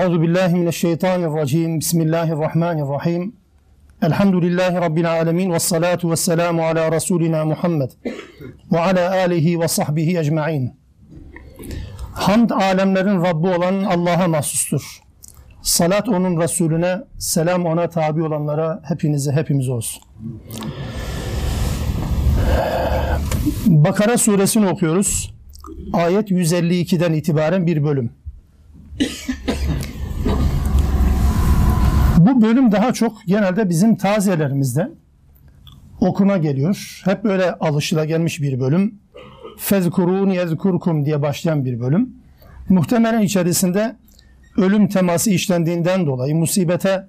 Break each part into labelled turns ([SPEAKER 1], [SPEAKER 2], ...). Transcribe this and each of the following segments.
[SPEAKER 1] Euzu billahi mineşşeytanirracim. Bismillahirrahmanirrahim. Elhamdülillahi rabbil alamin ve salatu vesselamu ala rasulina Muhammed ve ala alihi ve sahbihi ecmaîn. Hamd alemlerin Rabbi olan Allah'a mahsustur. Salat onun Resulüne, selam ona tabi olanlara hepinize hepimiz olsun. Bakara suresini okuyoruz. Ayet 152'den itibaren bir bölüm. Bu bölüm daha çok genelde bizim tazelerimizde okuma geliyor. Hep böyle alışılagelmiş bir bölüm. Fezkurun yezkurkum diye başlayan bir bölüm. Muhtemelen içerisinde ölüm teması işlendiğinden dolayı musibete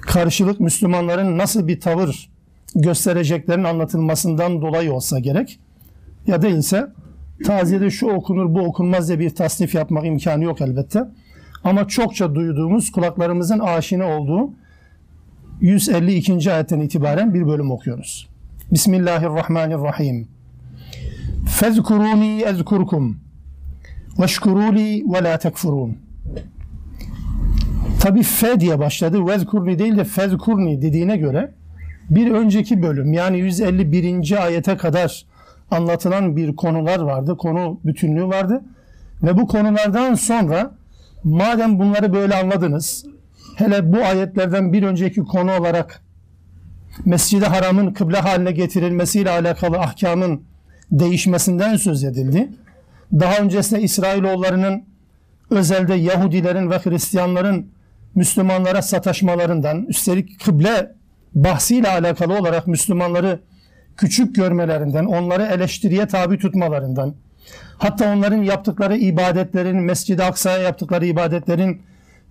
[SPEAKER 1] karşılık Müslümanların nasıl bir tavır göstereceklerinin anlatılmasından dolayı olsa gerek. Ya değilse taziyede şu okunur bu okunmaz diye bir tasnif yapmak imkanı yok elbette. Ama çokça duyduğumuz kulaklarımızın aşina olduğu 152. ayetten itibaren bir bölüm okuyoruz. Bismillahirrahmanirrahim. Fezkuruni ezkurkum veşkuruli ve la tekfurun. Tabi fe diye başladı. Vezkurni değil de fezkurni dediğine göre bir önceki bölüm yani 151. ayete kadar anlatılan bir konular vardı. Konu bütünlüğü vardı. Ve bu konulardan sonra madem bunları böyle anladınız, hele bu ayetlerden bir önceki konu olarak Mescid-i Haram'ın kıble haline getirilmesiyle alakalı ahkamın değişmesinden söz edildi. Daha öncesinde İsrailoğullarının özelde Yahudilerin ve Hristiyanların Müslümanlara sataşmalarından, üstelik kıble bahsiyle alakalı olarak Müslümanları küçük görmelerinden, onları eleştiriye tabi tutmalarından, hatta onların yaptıkları ibadetlerin, Mescid-i Aksa'ya yaptıkları ibadetlerin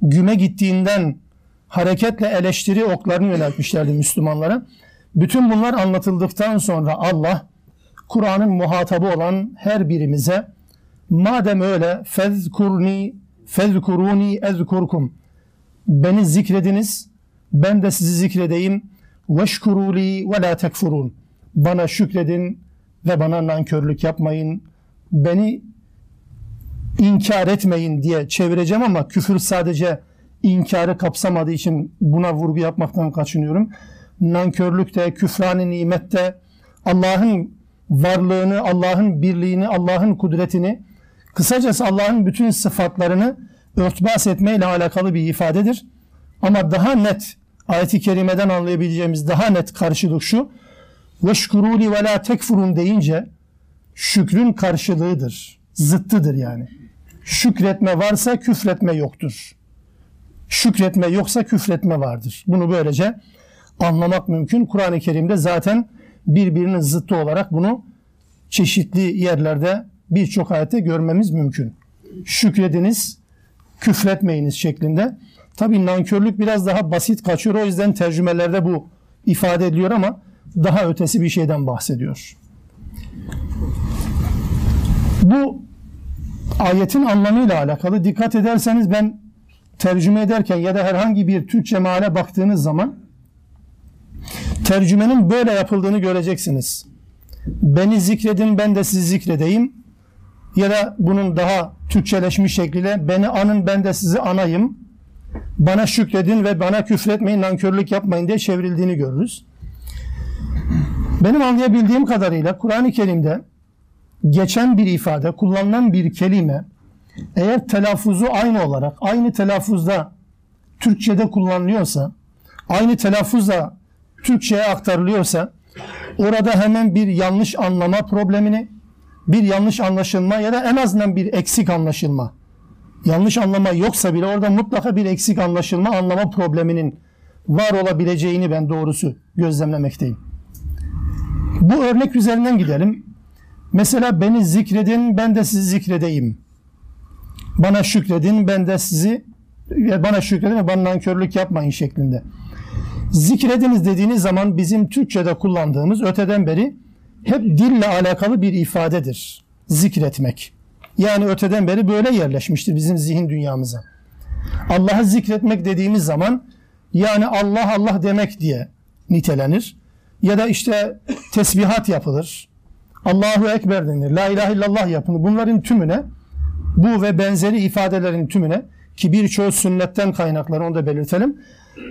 [SPEAKER 1] güme gittiğinden hareketle eleştiri oklarını yöneltmişlerdi Müslümanlara. Bütün bunlar anlatıldıktan sonra Allah, Kur'an'ın muhatabı olan her birimize, madem öyle fezkurni, fezkuruni ezkurkum, beni zikrediniz, ben de sizi zikredeyim, veşkuruli ve la tekfurun, bana şükredin ve bana nankörlük yapmayın. Beni inkar etmeyin diye çevireceğim ama küfür sadece inkarı kapsamadığı için buna vurgu yapmaktan kaçınıyorum. Nankörlükte, küfrani nimette Allah'ın varlığını, Allah'ın birliğini, Allah'ın kudretini, kısacası Allah'ın bütün sıfatlarını örtbas etmeyle alakalı bir ifadedir. Ama daha net, ayeti kerimeden anlayabileceğimiz daha net karşılık şu. Veşkuruli ve la tekfurun deyince şükrün karşılığıdır. Zıttıdır yani. Şükretme varsa küfretme yoktur. Şükretme yoksa küfretme vardır. Bunu böylece anlamak mümkün. Kur'an-ı Kerim'de zaten birbirinin zıttı olarak bunu çeşitli yerlerde birçok ayette görmemiz mümkün. Şükrediniz, küfretmeyiniz şeklinde. Tabi nankörlük biraz daha basit kaçıyor. O yüzden tercümelerde bu ifade ediliyor ama daha ötesi bir şeyden bahsediyor. Bu ayetin anlamıyla alakalı dikkat ederseniz ben tercüme ederken ya da herhangi bir Türkçe meale baktığınız zaman tercümenin böyle yapıldığını göreceksiniz. Beni zikredin ben de sizi zikredeyim ya da bunun daha Türkçeleşmiş şekliyle beni anın ben de sizi anayım bana şükredin ve bana küfretmeyin nankörlük yapmayın diye çevrildiğini görürüz. Benim anlayabildiğim kadarıyla Kur'an-ı Kerim'de geçen bir ifade, kullanılan bir kelime eğer telaffuzu aynı olarak, aynı telaffuzda Türkçe'de kullanılıyorsa, aynı telaffuzla Türkçe'ye aktarılıyorsa orada hemen bir yanlış anlama problemini, bir yanlış anlaşılma ya da en azından bir eksik anlaşılma, yanlış anlama yoksa bile orada mutlaka bir eksik anlaşılma, anlama probleminin var olabileceğini ben doğrusu gözlemlemekteyim. Bu örnek üzerinden gidelim. Mesela beni zikredin, ben de sizi zikredeyim. Bana şükredin, ben de sizi bana şükredin ve bana nankörlük yapmayın şeklinde. Zikrediniz dediğiniz zaman bizim Türkçe'de kullandığımız öteden beri hep dille alakalı bir ifadedir. Zikretmek. Yani öteden beri böyle yerleşmiştir bizim zihin dünyamıza. Allah'ı zikretmek dediğimiz zaman yani Allah Allah demek diye nitelenir. Ya da işte tesbihat yapılır. Allahu Ekber denir. La ilahe illallah yapılır. Bunların tümüne bu ve benzeri ifadelerin tümüne ki birçoğu sünnetten kaynaklar onu da belirtelim.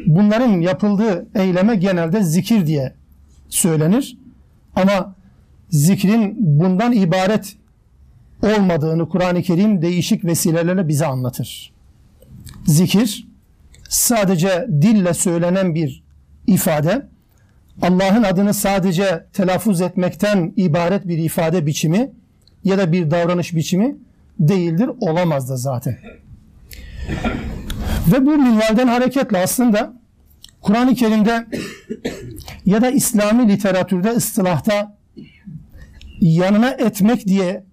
[SPEAKER 1] Bunların yapıldığı eyleme genelde zikir diye söylenir. Ama zikrin bundan ibaret olmadığını Kur'an-ı Kerim değişik vesilelerle bize anlatır. Zikir sadece dille söylenen bir ifade, Allah'ın adını sadece telaffuz etmekten ibaret bir ifade biçimi ya da bir davranış biçimi değildir, olamaz da zaten. Ve bu minvalden hareketle aslında Kur'an-ı Kerim'de ya da İslami literatürde ıstılahta yanına etmek diye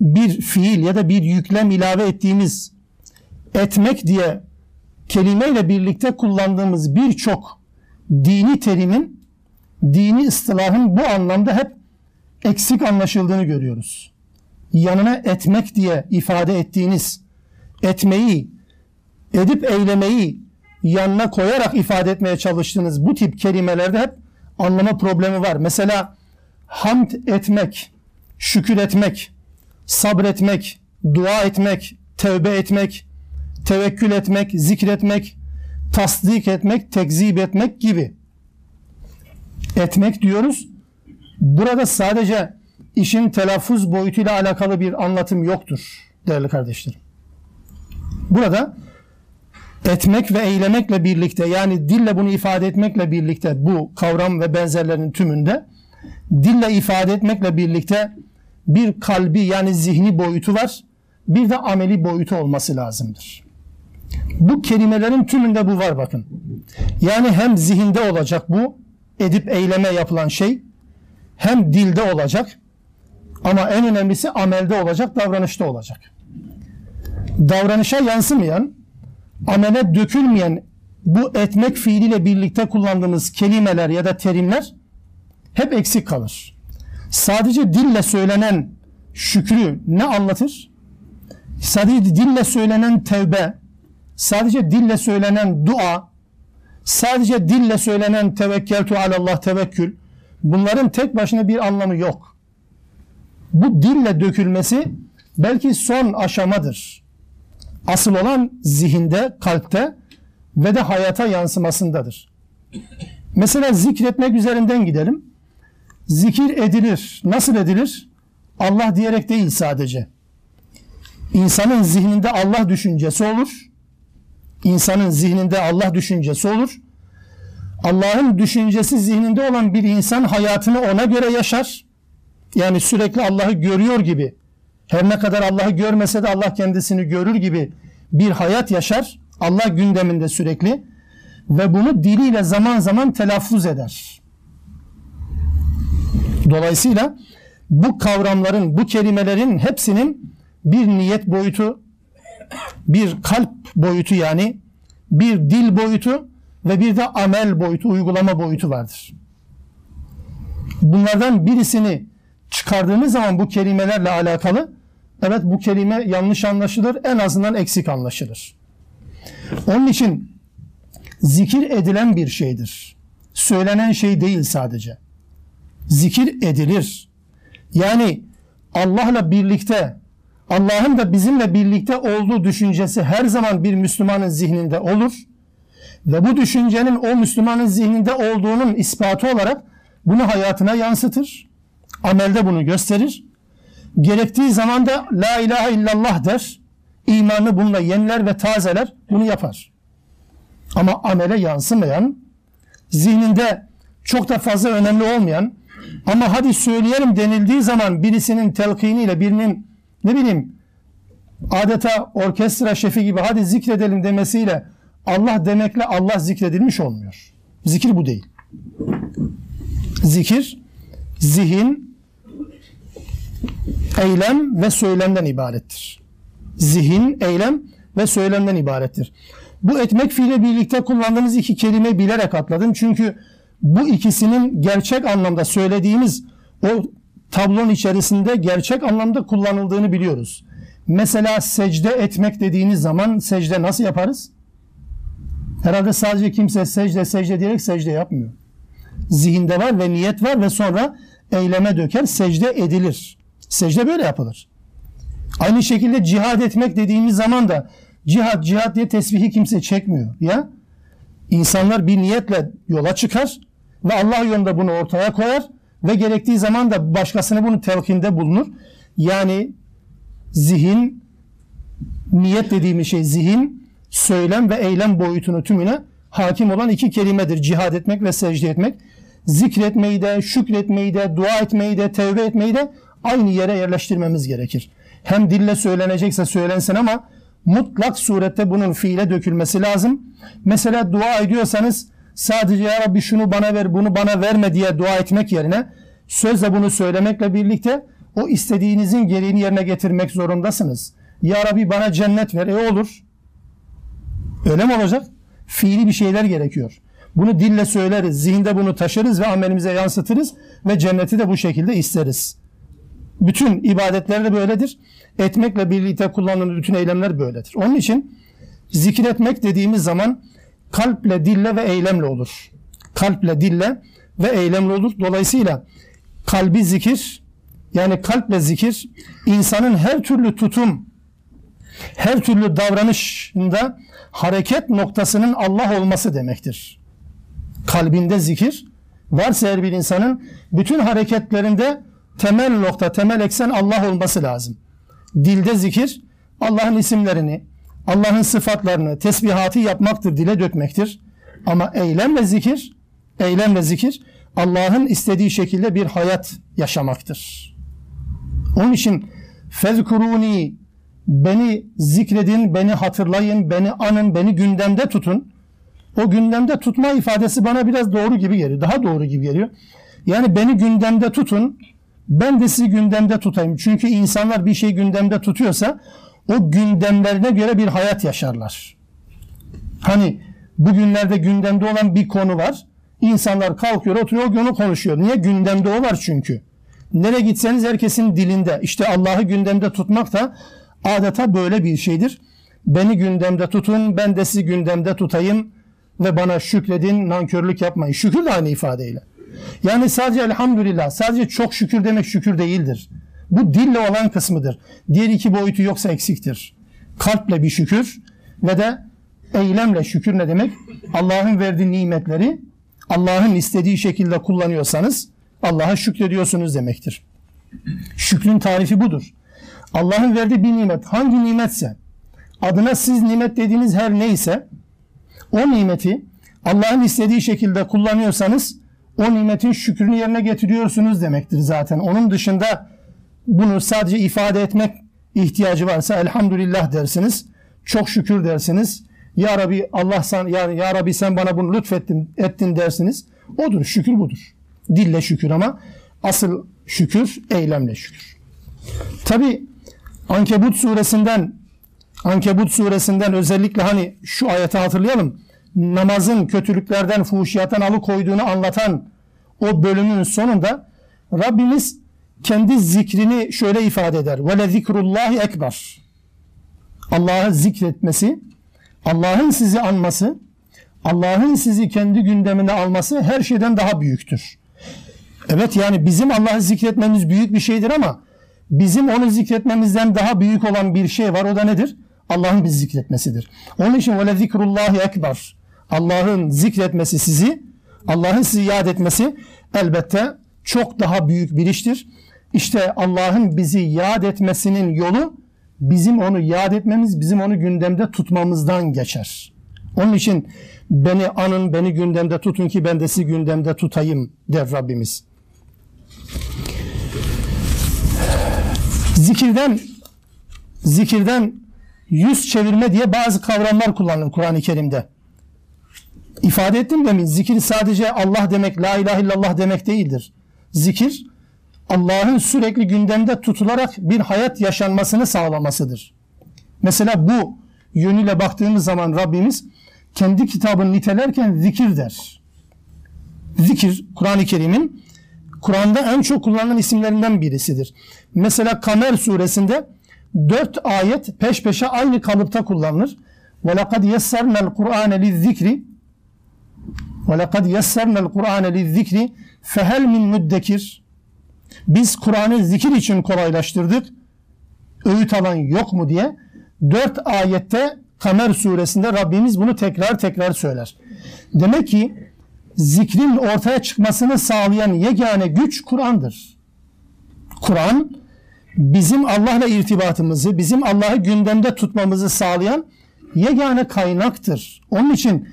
[SPEAKER 1] bir fiil ya da bir yüklem ilave ettiğimiz etmek diye kelimeyle birlikte kullandığımız birçok dini terimin dini ıstılahın bu anlamda hep eksik anlaşıldığını görüyoruz. Yanına etmek diye ifade ettiğiniz etmeyi, edip eylemeyi yanına koyarak ifade etmeye çalıştığınız bu tip kelimelerde hep anlama problemi var. Mesela hamd etmek, şükür etmek, sabretmek, dua etmek, tevbe etmek, tevekkül etmek, zikretmek, tasdik etmek, tekzip etmek gibi. Etmek diyoruz. Burada sadece işin telaffuz boyutuyla alakalı bir anlatım yoktur değerli kardeşlerim. Burada etmek ve eylemekle birlikte yani dille bunu ifade etmekle birlikte bu kavram ve benzerlerinin tümünde dille ifade etmekle birlikte bir kalbi yani zihni boyutu var. Bir de ameli boyutu olması lazımdır. Bu kelimelerin tümünde bu var bakın. Yani hem zihinde olacak bu edip eyleme yapılan şey hem dilde olacak ama en önemlisi amelde olacak, davranışta olacak. Davranışa yansımayan, amele dökülmeyen bu etmek fiiliyle birlikte kullandığımız kelimeler ya da terimler hep eksik kalır. Sadece dille söylenen şükrü ne anlatır? Sadece dille söylenen tevbe, sadece dille söylenen dua, sadece dille söylenen tevekkeltu alallah tevekkül, bunların tek başına bir anlamı yok. Bu dille dökülmesi belki son aşamadır. Asıl olan zihinde, kalpte ve de hayata yansımasındadır. Mesela zikretmek üzerinden gidelim. Zikir edilir. Nasıl edilir? Allah diyerek değil sadece. İnsanın zihninde Allah düşüncesi olur. İnsanın zihninde Allah düşüncesi olur. Allah'ın düşüncesi zihninde olan bir insan hayatını ona göre yaşar. Yani sürekli Allah'ı görüyor gibi. Her ne kadar Allah'ı görmese de Allah kendisini görür gibi bir hayat yaşar. Allah gündeminde sürekli ve bunu diliyle zaman zaman telaffuz eder. Dolayısıyla bu kavramların, bu kelimelerin hepsinin bir niyet boyutu, bir kalp boyutu yani bir dil boyutu ve bir de amel boyutu, uygulama boyutu vardır. Bunlardan birisini çıkardığımız zaman bu kelimelerle alakalı evet bu kelime yanlış anlaşılır, en azından eksik anlaşılır. Onun için zikir edilen bir şeydir. Söylenen şey değil sadece. Zikir edilir. Yani Allah'la birlikte Allah'ın da bizimle birlikte olduğu düşüncesi her zaman bir Müslümanın zihninde olur. Ve bu düşüncenin o Müslümanın zihninde olduğunun ispatı olarak bunu hayatına yansıtır. Amelde bunu gösterir. Gerektiği zaman da La ilahe illallah der. İmanı bununla yeniler ve tazeler. Bunu yapar. Ama amele yansımayan, zihninde çok da fazla önemli olmayan ama hadi söyleyelim denildiği zaman birisinin telkiniyle birinin ne bileyim adeta orkestra şefi gibi hadi zikredelim demesiyle Allah demekle Allah zikredilmiş olmuyor. Zikir bu değil. Zikir zihin, eylem ve söylemden ibarettir. Zihin, eylem ve söylemden ibarettir. Bu etmek fiile birlikte kullandığımız iki kelime bilerek atladım. Çünkü bu ikisinin gerçek anlamda söylediğimiz o tablonun içerisinde gerçek anlamda kullanıldığını biliyoruz. Mesela secde etmek dediğiniz zaman secde nasıl yaparız? Herhalde sadece kimse secde secde diyerek secde yapmıyor. Zihinde var ve niyet var ve sonra eyleme döker secde edilir. Secde böyle yapılır. Aynı şekilde cihad etmek dediğimiz zaman da Cihat cihat diye tesbihi kimse çekmiyor. Ya insanlar bir niyetle yola çıkar ve Allah yolunda bunu ortaya koyar ve gerektiği zaman da başkasına bunu telkinde bulunur. Yani zihin niyet dediğimiz şey zihin, söylem ve eylem boyutunu tümüne hakim olan iki kelimedir. Cihad etmek ve secde etmek. Zikretmeyi de, şükretmeyi de, dua etmeyi de, tevbe etmeyi de aynı yere yerleştirmemiz gerekir. Hem dille söylenecekse söylensin ama mutlak surette bunun fiile dökülmesi lazım. Mesela dua ediyorsanız sadece ya Rabbi şunu bana ver, bunu bana verme diye dua etmek yerine sözle bunu söylemekle birlikte o istediğinizin gereğini yerine getirmek zorundasınız. Ya Rabbi bana cennet ver. E olur. Öyle mi olacak? Fiili bir şeyler gerekiyor. Bunu dille söyleriz, zihinde bunu taşırız ve amelimize yansıtırız ve cenneti de bu şekilde isteriz. Bütün ibadetler de böyledir. Etmekle birlikte kullanılan bütün eylemler böyledir. Onun için zikretmek dediğimiz zaman kalple, dille ve eylemle olur. Kalple, dille ve eylemle olur. Dolayısıyla kalbi zikir yani kalple zikir insanın her türlü tutum, her türlü davranışında hareket noktasının Allah olması demektir. Kalbinde zikir varsa her bir insanın bütün hareketlerinde temel nokta, temel eksen Allah olması lazım. Dilde zikir Allah'ın isimlerini, Allah'ın sıfatlarını, tesbihatı yapmaktır, dile dökmektir. Ama eylem ve zikir, eylem ve zikir Allah'ın istediği şekilde bir hayat yaşamaktır. Onun için fezkuruni beni zikredin, beni hatırlayın, beni anın, beni gündemde tutun. O gündemde tutma ifadesi bana biraz doğru gibi geliyor. Daha doğru gibi geliyor. Yani beni gündemde tutun, ben de sizi gündemde tutayım. Çünkü insanlar bir şey gündemde tutuyorsa o gündemlerine göre bir hayat yaşarlar. Hani bugünlerde gündemde olan bir konu var. İnsanlar kalkıyor, oturuyor, o günü konuşuyor. Niye? Gündemde o var çünkü. Nereye gitseniz herkesin dilinde. İşte Allah'ı gündemde tutmak da adeta böyle bir şeydir. Beni gündemde tutun, ben de sizi gündemde tutayım ve bana şükredin, nankörlük yapmayın. Şükür de aynı ifadeyle. Yani sadece elhamdülillah, sadece çok şükür demek şükür değildir. Bu dille olan kısmıdır. Diğer iki boyutu yoksa eksiktir. Kalple bir şükür ve de eylemle şükür ne demek? Allah'ın verdiği nimetleri Allah'ın istediği şekilde kullanıyorsanız Allah'a şükrediyorsunuz demektir. Şükrün tarifi budur. Allah'ın verdiği bir nimet hangi nimetse adına siz nimet dediğiniz her neyse o nimeti Allah'ın istediği şekilde kullanıyorsanız o nimetin şükrünü yerine getiriyorsunuz demektir zaten. Onun dışında bunu sadece ifade etmek ihtiyacı varsa elhamdülillah dersiniz. Çok şükür dersiniz. Ya Rabbi Allah sen yani ya Rabbi sen bana bunu lütfettin ettin dersiniz. Odur şükür budur. Dille şükür ama asıl şükür eylemle şükür. Tabi Ankebut suresinden Ankebut suresinden özellikle hani şu ayeti hatırlayalım. Namazın kötülüklerden, fuhuşiyattan alıkoyduğunu anlatan o bölümün sonunda Rabbimiz kendi zikrini şöyle ifade eder. Ve le zikrullahi ekber. Allah'ı zikretmesi, Allah'ın sizi anması, Allah'ın sizi kendi gündemine alması her şeyden daha büyüktür. Evet yani bizim Allah'ı zikretmemiz büyük bir şeydir ama bizim onu zikretmemizden daha büyük olan bir şey var. O da nedir? Allah'ın bizi zikretmesidir. Onun için ve zikrullahi ekber. Allah'ın zikretmesi sizi, Allah'ın sizi yad etmesi elbette çok daha büyük bir iştir. İşte Allah'ın bizi yad etmesinin yolu bizim onu yad etmemiz, bizim onu gündemde tutmamızdan geçer. Onun için beni anın, beni gündemde tutun ki ben de sizi gündemde tutayım der Rabbimiz. Zikirden zikirden yüz çevirme diye bazı kavramlar kullanılır Kur'an-ı Kerim'de. İfade ettim demin zikir sadece Allah demek, la ilahe illallah demek değildir. Zikir Allah'ın sürekli gündemde tutularak bir hayat yaşanmasını sağlamasıdır. Mesela bu yönüyle baktığımız zaman Rabbimiz kendi kitabını nitelerken zikir der. Zikir Kur'an-ı Kerim'in Kur'an'da en çok kullanılan isimlerinden birisidir. Mesela Kamer suresinde dört ayet peş peşe aynı kalıpta kullanılır. وَلَقَدْ يَسَّرْنَا الْقُرْآنَ لِلذِّكْرِ وَلَقَدْ يَسَّرْنَا الْقُرْآنَ لِلذِّكْرِ فَهَلْ مِنْ مُدَّكِرٍ biz Kur'an'ı zikir için kolaylaştırdık. Öğüt alan yok mu diye dört ayette Kamer suresinde Rabbimiz bunu tekrar tekrar söyler. Demek ki zikrin ortaya çıkmasını sağlayan yegane güç Kur'an'dır. Kur'an bizim Allah'la irtibatımızı, bizim Allah'ı gündemde tutmamızı sağlayan yegane kaynaktır. Onun için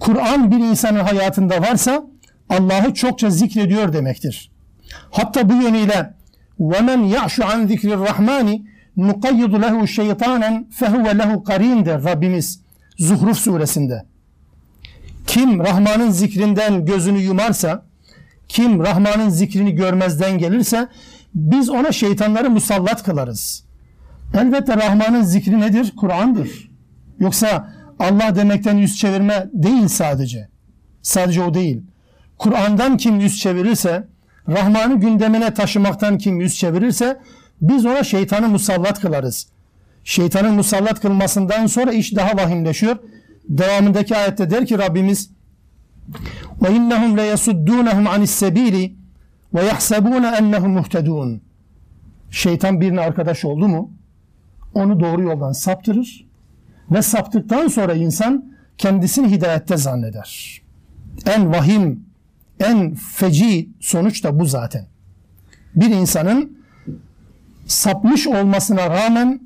[SPEAKER 1] Kur'an bir insanın hayatında varsa Allah'ı çokça zikrediyor demektir. Hatta bu yönüyle وَمَنْ يَعْشُ عَنْ ذِكْرِ الرَّحْمَانِ نُقَيِّضُ لَهُ شَيْطَانًا فَهُوَ لَهُ قَرِينَ der Rabbimiz Zuhruf suresinde. Kim Rahman'ın zikrinden gözünü yumarsa, kim Rahman'ın zikrini görmezden gelirse biz ona şeytanları musallat kılarız. Elbette Rahman'ın zikri nedir? Kur'an'dır. Yoksa Allah demekten yüz çevirme değil sadece. Sadece o değil. Kur'an'dan kim yüz çevirirse, Rahman'ı gündemine taşımaktan kim yüz çevirirse biz ona şeytanı musallat kılarız. Şeytanın musallat kılmasından sonra iş daha vahimleşiyor. Devamındaki ayette der ki Rabbimiz yasuddunhum anis sebili ve yahsebun ennehum muhtedun. Şeytan birine arkadaş oldu mu onu doğru yoldan saptırır ve saptıktan sonra insan kendisini hidayette zanneder. En vahim, en feci sonuç da bu zaten. Bir insanın sapmış olmasına rağmen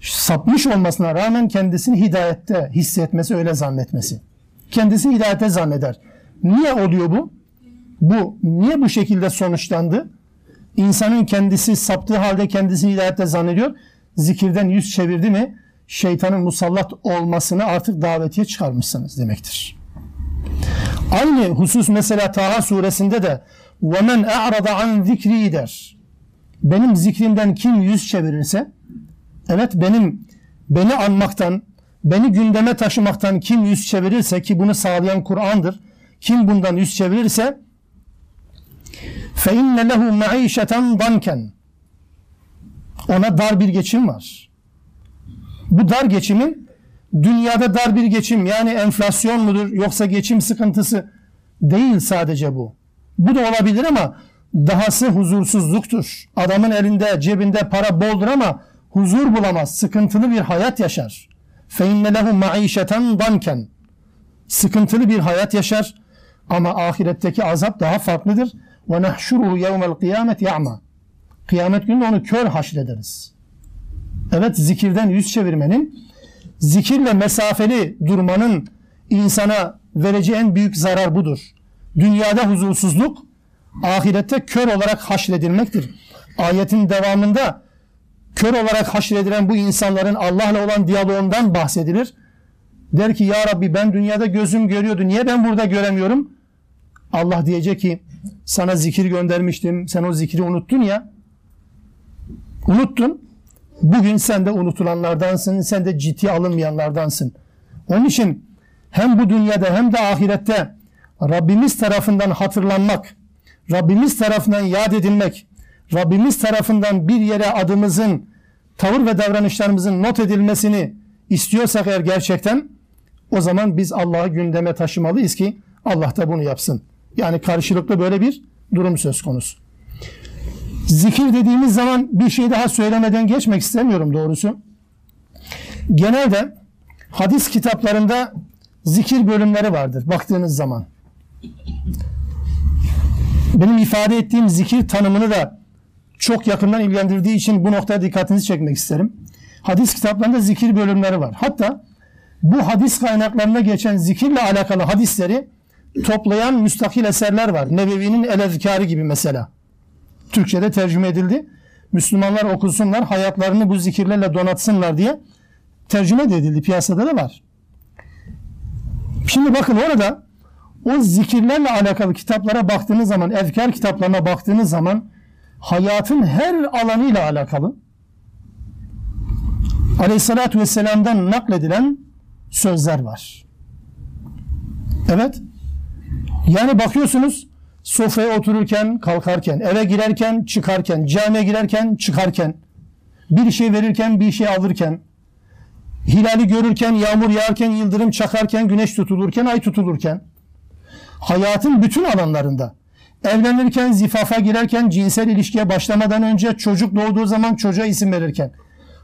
[SPEAKER 1] sapmış olmasına rağmen kendisini hidayette hissetmesi, öyle zannetmesi. Kendisini hidayette zanneder. Niye oluyor bu? Bu niye bu şekilde sonuçlandı? İnsanın kendisi saptığı halde kendisini hidayette zannediyor. Zikirden yüz çevirdi mi şeytanın musallat olmasını artık davetiye çıkarmışsınız demektir. Aynı husus mesela Taha suresinde de وَمَنْ اَعْرَضَ عَنْ ذِكْرِي der. Benim zikrimden kim yüz çevirirse evet benim beni anmaktan beni gündeme taşımaktan kim yüz çevirirse ki bunu sağlayan Kur'an'dır. Kim bundan yüz çevirirse فَاِنَّ لَهُ مَعِيشَةً ضَنْكًا Ona dar bir geçim var. Bu dar geçimin dünyada dar bir geçim yani enflasyon mudur yoksa geçim sıkıntısı değil sadece bu. Bu da olabilir ama dahası huzursuzluktur. Adamın elinde cebinde para boldur ama huzur bulamaz. Sıkıntılı bir hayat yaşar. فَاِنَّ لَهُ مَعِيشَةً ضَنْكًا Sıkıntılı bir hayat yaşar ama ahiretteki azap daha farklıdır. وَنَحْشُرُهُ يَوْمَ الْقِيَامَةِ يَعْمَى Kıyamet günü onu kör haşrederiz. Evet zikirden yüz çevirmenin, zikirle mesafeli durmanın insana vereceği en büyük zarar budur. Dünyada huzursuzluk, ahirette kör olarak haşredilmektir. Ayetin devamında kör olarak haşredilen bu insanların Allah'la olan diyaloğundan bahsedilir. Der ki ya Rabbi ben dünyada gözüm görüyordu. Niye ben burada göremiyorum? Allah diyecek ki sana zikir göndermiştim. Sen o zikri unuttun ya. Unuttun. Bugün sen de unutulanlardansın. Sen de ciddi alınmayanlardansın. Onun için hem bu dünyada hem de ahirette Rabbimiz tarafından hatırlanmak, Rabbimiz tarafından yad edilmek, Rabbimiz tarafından bir yere adımızın, tavır ve davranışlarımızın not edilmesini istiyorsak eğer gerçekten o zaman biz Allah'ı gündeme taşımalıyız ki Allah da bunu yapsın. Yani karşılıklı böyle bir durum söz konusu. Zikir dediğimiz zaman bir şey daha söylemeden geçmek istemiyorum doğrusu. Genelde hadis kitaplarında zikir bölümleri vardır baktığınız zaman. Benim ifade ettiğim zikir tanımını da çok yakından ilgilendirdiği için bu noktaya dikkatinizi çekmek isterim. Hadis kitaplarında zikir bölümleri var. Hatta bu hadis kaynaklarında geçen zikirle alakalı hadisleri toplayan müstakil eserler var. Nebevi'nin El gibi mesela. Türkçe'de tercüme edildi. Müslümanlar okusunlar, hayatlarını bu zikirlerle donatsınlar diye tercüme edildi. Piyasada da var. Şimdi bakın orada o zikirlerle alakalı kitaplara baktığınız zaman, efkar kitaplarına baktığınız zaman hayatın her alanıyla alakalı Aleyhisselatü Vesselam'dan nakledilen sözler var. Evet. Yani bakıyorsunuz sofraya otururken, kalkarken, eve girerken, çıkarken, camiye girerken, çıkarken, bir şey verirken, bir şey alırken, hilali görürken, yağmur yağarken, yıldırım çakarken, güneş tutulurken, ay tutulurken, hayatın bütün alanlarında, evlenirken, zifafa girerken, cinsel ilişkiye başlamadan önce, çocuk doğduğu zaman çocuğa isim verirken,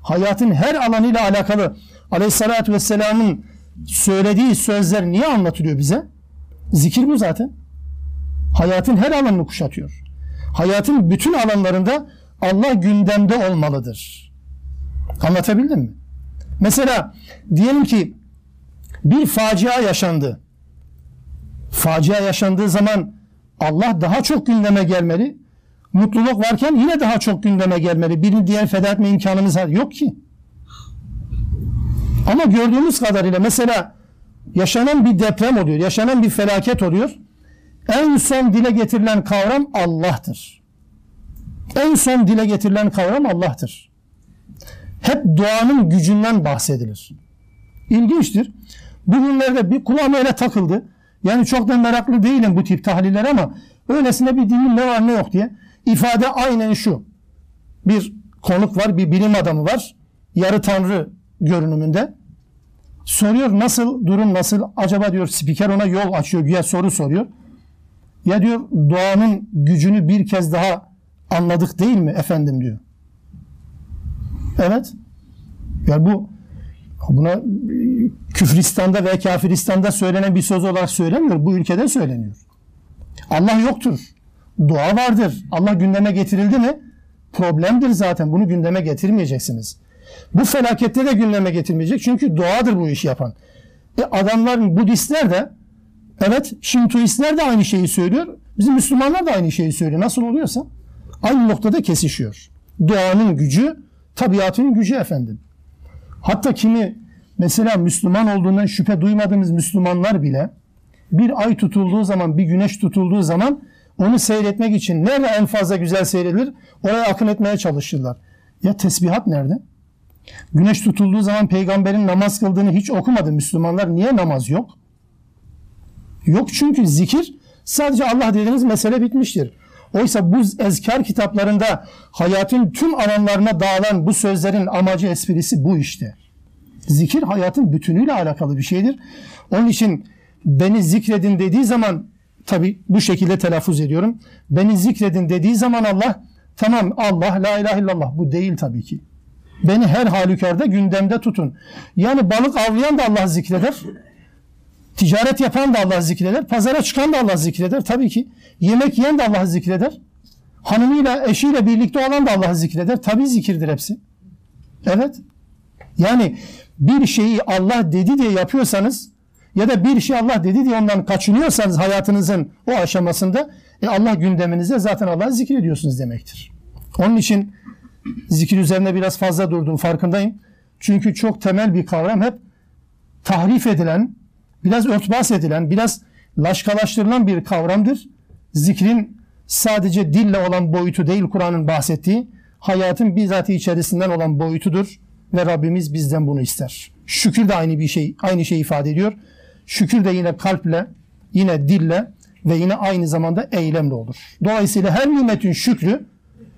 [SPEAKER 1] hayatın her alanıyla alakalı. Aleyhissalatü vesselamın söylediği sözler niye anlatılıyor bize? Zikir bu zaten. Hayatın her alanını kuşatıyor. Hayatın bütün alanlarında Allah gündemde olmalıdır. Anlatabildim mi? Mesela diyelim ki bir facia yaşandı. Facia yaşandığı zaman Allah daha çok gündeme gelmeli. Mutluluk varken yine daha çok gündeme gelmeli. Birini diğer feda etme imkanımız yok ki. Ama gördüğümüz kadarıyla mesela yaşanan bir deprem oluyor, yaşanan bir felaket oluyor. En son dile getirilen kavram Allah'tır. En son dile getirilen kavram Allah'tır. Hep duanın gücünden bahsedilir. İlginçtir. Bugünlerde bir kulağıma öyle takıldı. Yani çok da meraklı değilim bu tip tahliller ama öylesine bir dinlim ne var ne yok diye. İfade aynen şu. Bir konuk var, bir bilim adamı var. Yarı tanrı görünümünde. Soruyor nasıl, durum nasıl? Acaba diyor spiker ona yol açıyor, güya soru soruyor. Ya diyor doğanın gücünü bir kez daha anladık değil mi efendim diyor. Evet. Yani bu buna küfristan'da ve kafiristan'da söylenen bir söz olarak söylemiyor. Bu ülkede söyleniyor. Allah yoktur. Dua vardır. Allah gündeme getirildi mi? Problemdir zaten. Bunu gündeme getirmeyeceksiniz. Bu felakette de gündeme getirmeyecek. Çünkü doğadır bu işi yapan. E adamlar Budistler de evet Şintoistler de aynı şeyi söylüyor. Bizim Müslümanlar da aynı şeyi söylüyor. Nasıl oluyorsa aynı noktada kesişiyor. Doğanın gücü, tabiatın gücü efendim. Hatta kimi mesela Müslüman olduğundan şüphe duymadığımız Müslümanlar bile bir ay tutulduğu zaman, bir güneş tutulduğu zaman onu seyretmek için nerede en fazla güzel seyredilir? Oraya akın etmeye çalışırlar. Ya tesbihat nerede? Güneş tutulduğu zaman peygamberin namaz kıldığını hiç okumadı Müslümanlar. Niye namaz yok? Yok çünkü zikir sadece Allah dediğiniz mesele bitmiştir. Oysa bu ezkar kitaplarında hayatın tüm alanlarına dağılan bu sözlerin amacı esprisi bu işte. Zikir hayatın bütünüyle alakalı bir şeydir. Onun için beni zikredin dediği zaman tabi bu şekilde telaffuz ediyorum. Beni zikredin dediği zaman Allah tamam Allah la ilahe illallah bu değil tabii ki. Beni her halükarda gündemde tutun. Yani balık avlayan da Allah zikreder. Ticaret yapan da Allah zikreder. Pazara çıkan da Allah zikreder. Tabii ki. Yemek yiyen de Allah zikreder. Hanımıyla, eşiyle birlikte olan da Allah zikreder. Tabii zikirdir hepsi. Evet. Yani bir şeyi Allah dedi diye yapıyorsanız ya da bir şey Allah dedi diye ondan kaçınıyorsanız hayatınızın o aşamasında e Allah gündeminizde zaten Allah'ı zikrediyorsunuz demektir. Onun için zikir üzerine biraz fazla durdum farkındayım. Çünkü çok temel bir kavram hep tahrif edilen, biraz örtbas edilen, biraz laşkalaştırılan bir kavramdır. Zikrin sadece dille olan boyutu değil Kur'an'ın bahsettiği, hayatın bizzat içerisinden olan boyutudur ve Rabbimiz bizden bunu ister. Şükür de aynı bir şey, aynı şey ifade ediyor. Şükür de yine kalple, yine dille ve yine aynı zamanda eylemle olur. Dolayısıyla her nimetin şükrü,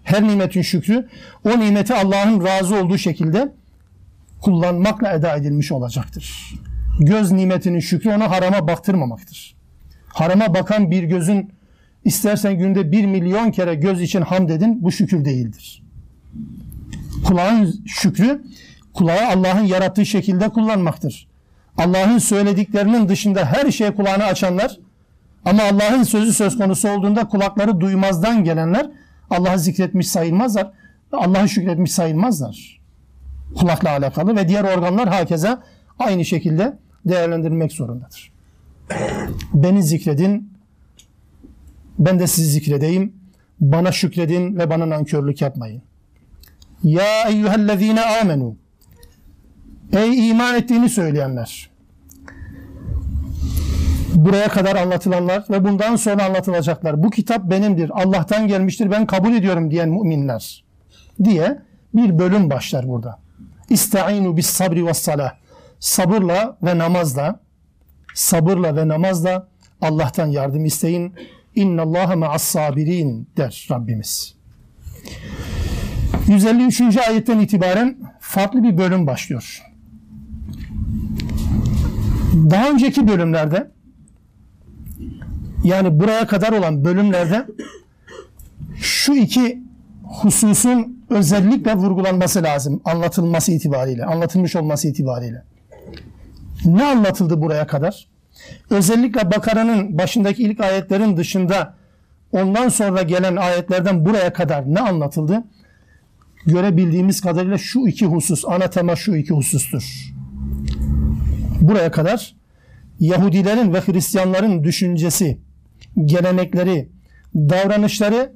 [SPEAKER 1] her nimetin şükrü o nimeti Allah'ın razı olduğu şekilde kullanmakla eda edilmiş olacaktır. Göz nimetinin şükrü ona harama baktırmamaktır. Harama bakan bir gözün istersen günde bir milyon kere göz için hamd edin bu şükür değildir. Kulağın şükrü kulağı Allah'ın yarattığı şekilde kullanmaktır. Allah'ın söylediklerinin dışında her şeye kulağını açanlar ama Allah'ın sözü söz konusu olduğunda kulakları duymazdan gelenler Allah'ı zikretmiş sayılmazlar. Allah'ı şükretmiş sayılmazlar. Kulakla alakalı ve diğer organlar hakeza aynı şekilde değerlendirilmek zorundadır. Beni zikredin, ben de sizi zikredeyim. Bana şükredin ve bana nankörlük yapmayın. Ya eyyühellezine amenu. Ey iman ettiğini söyleyenler. Buraya kadar anlatılanlar ve bundan sonra anlatılacaklar. Bu kitap benimdir, Allah'tan gelmiştir, ben kabul ediyorum diyen müminler diye bir bölüm başlar burada. İsta'inu bis sabri ve salah. Sabırla ve namazla, sabırla ve namazla Allah'tan yardım isteyin. İnna Allaha ma'as sabirin der Rabbimiz. 153. ayetten itibaren farklı bir bölüm başlıyor. Daha önceki bölümlerde yani buraya kadar olan bölümlerde şu iki hususun özellikle vurgulanması lazım anlatılması itibariyle, anlatılmış olması itibariyle. Ne anlatıldı buraya kadar? Özellikle Bakara'nın başındaki ilk ayetlerin dışında ondan sonra gelen ayetlerden buraya kadar ne anlatıldı? Görebildiğimiz kadarıyla şu iki husus, ana tema şu iki husustur. Buraya kadar Yahudilerin ve Hristiyanların düşüncesi, gelenekleri, davranışları,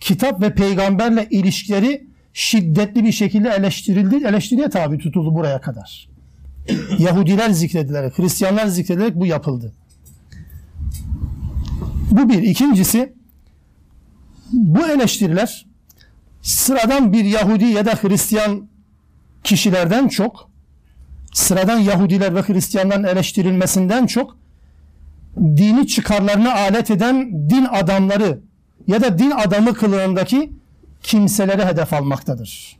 [SPEAKER 1] kitap ve peygamberle ilişkileri şiddetli bir şekilde eleştirildi, eleştiriye tabi tutuldu buraya kadar. Yahudiler zikredilerek, Hristiyanlar zikredilerek bu yapıldı. Bu bir. İkincisi, bu eleştiriler sıradan bir Yahudi ya da Hristiyan kişilerden çok, sıradan Yahudiler ve Hristiyanların eleştirilmesinden çok, dini çıkarlarına alet eden din adamları ya da din adamı kılığındaki kimselere hedef almaktadır.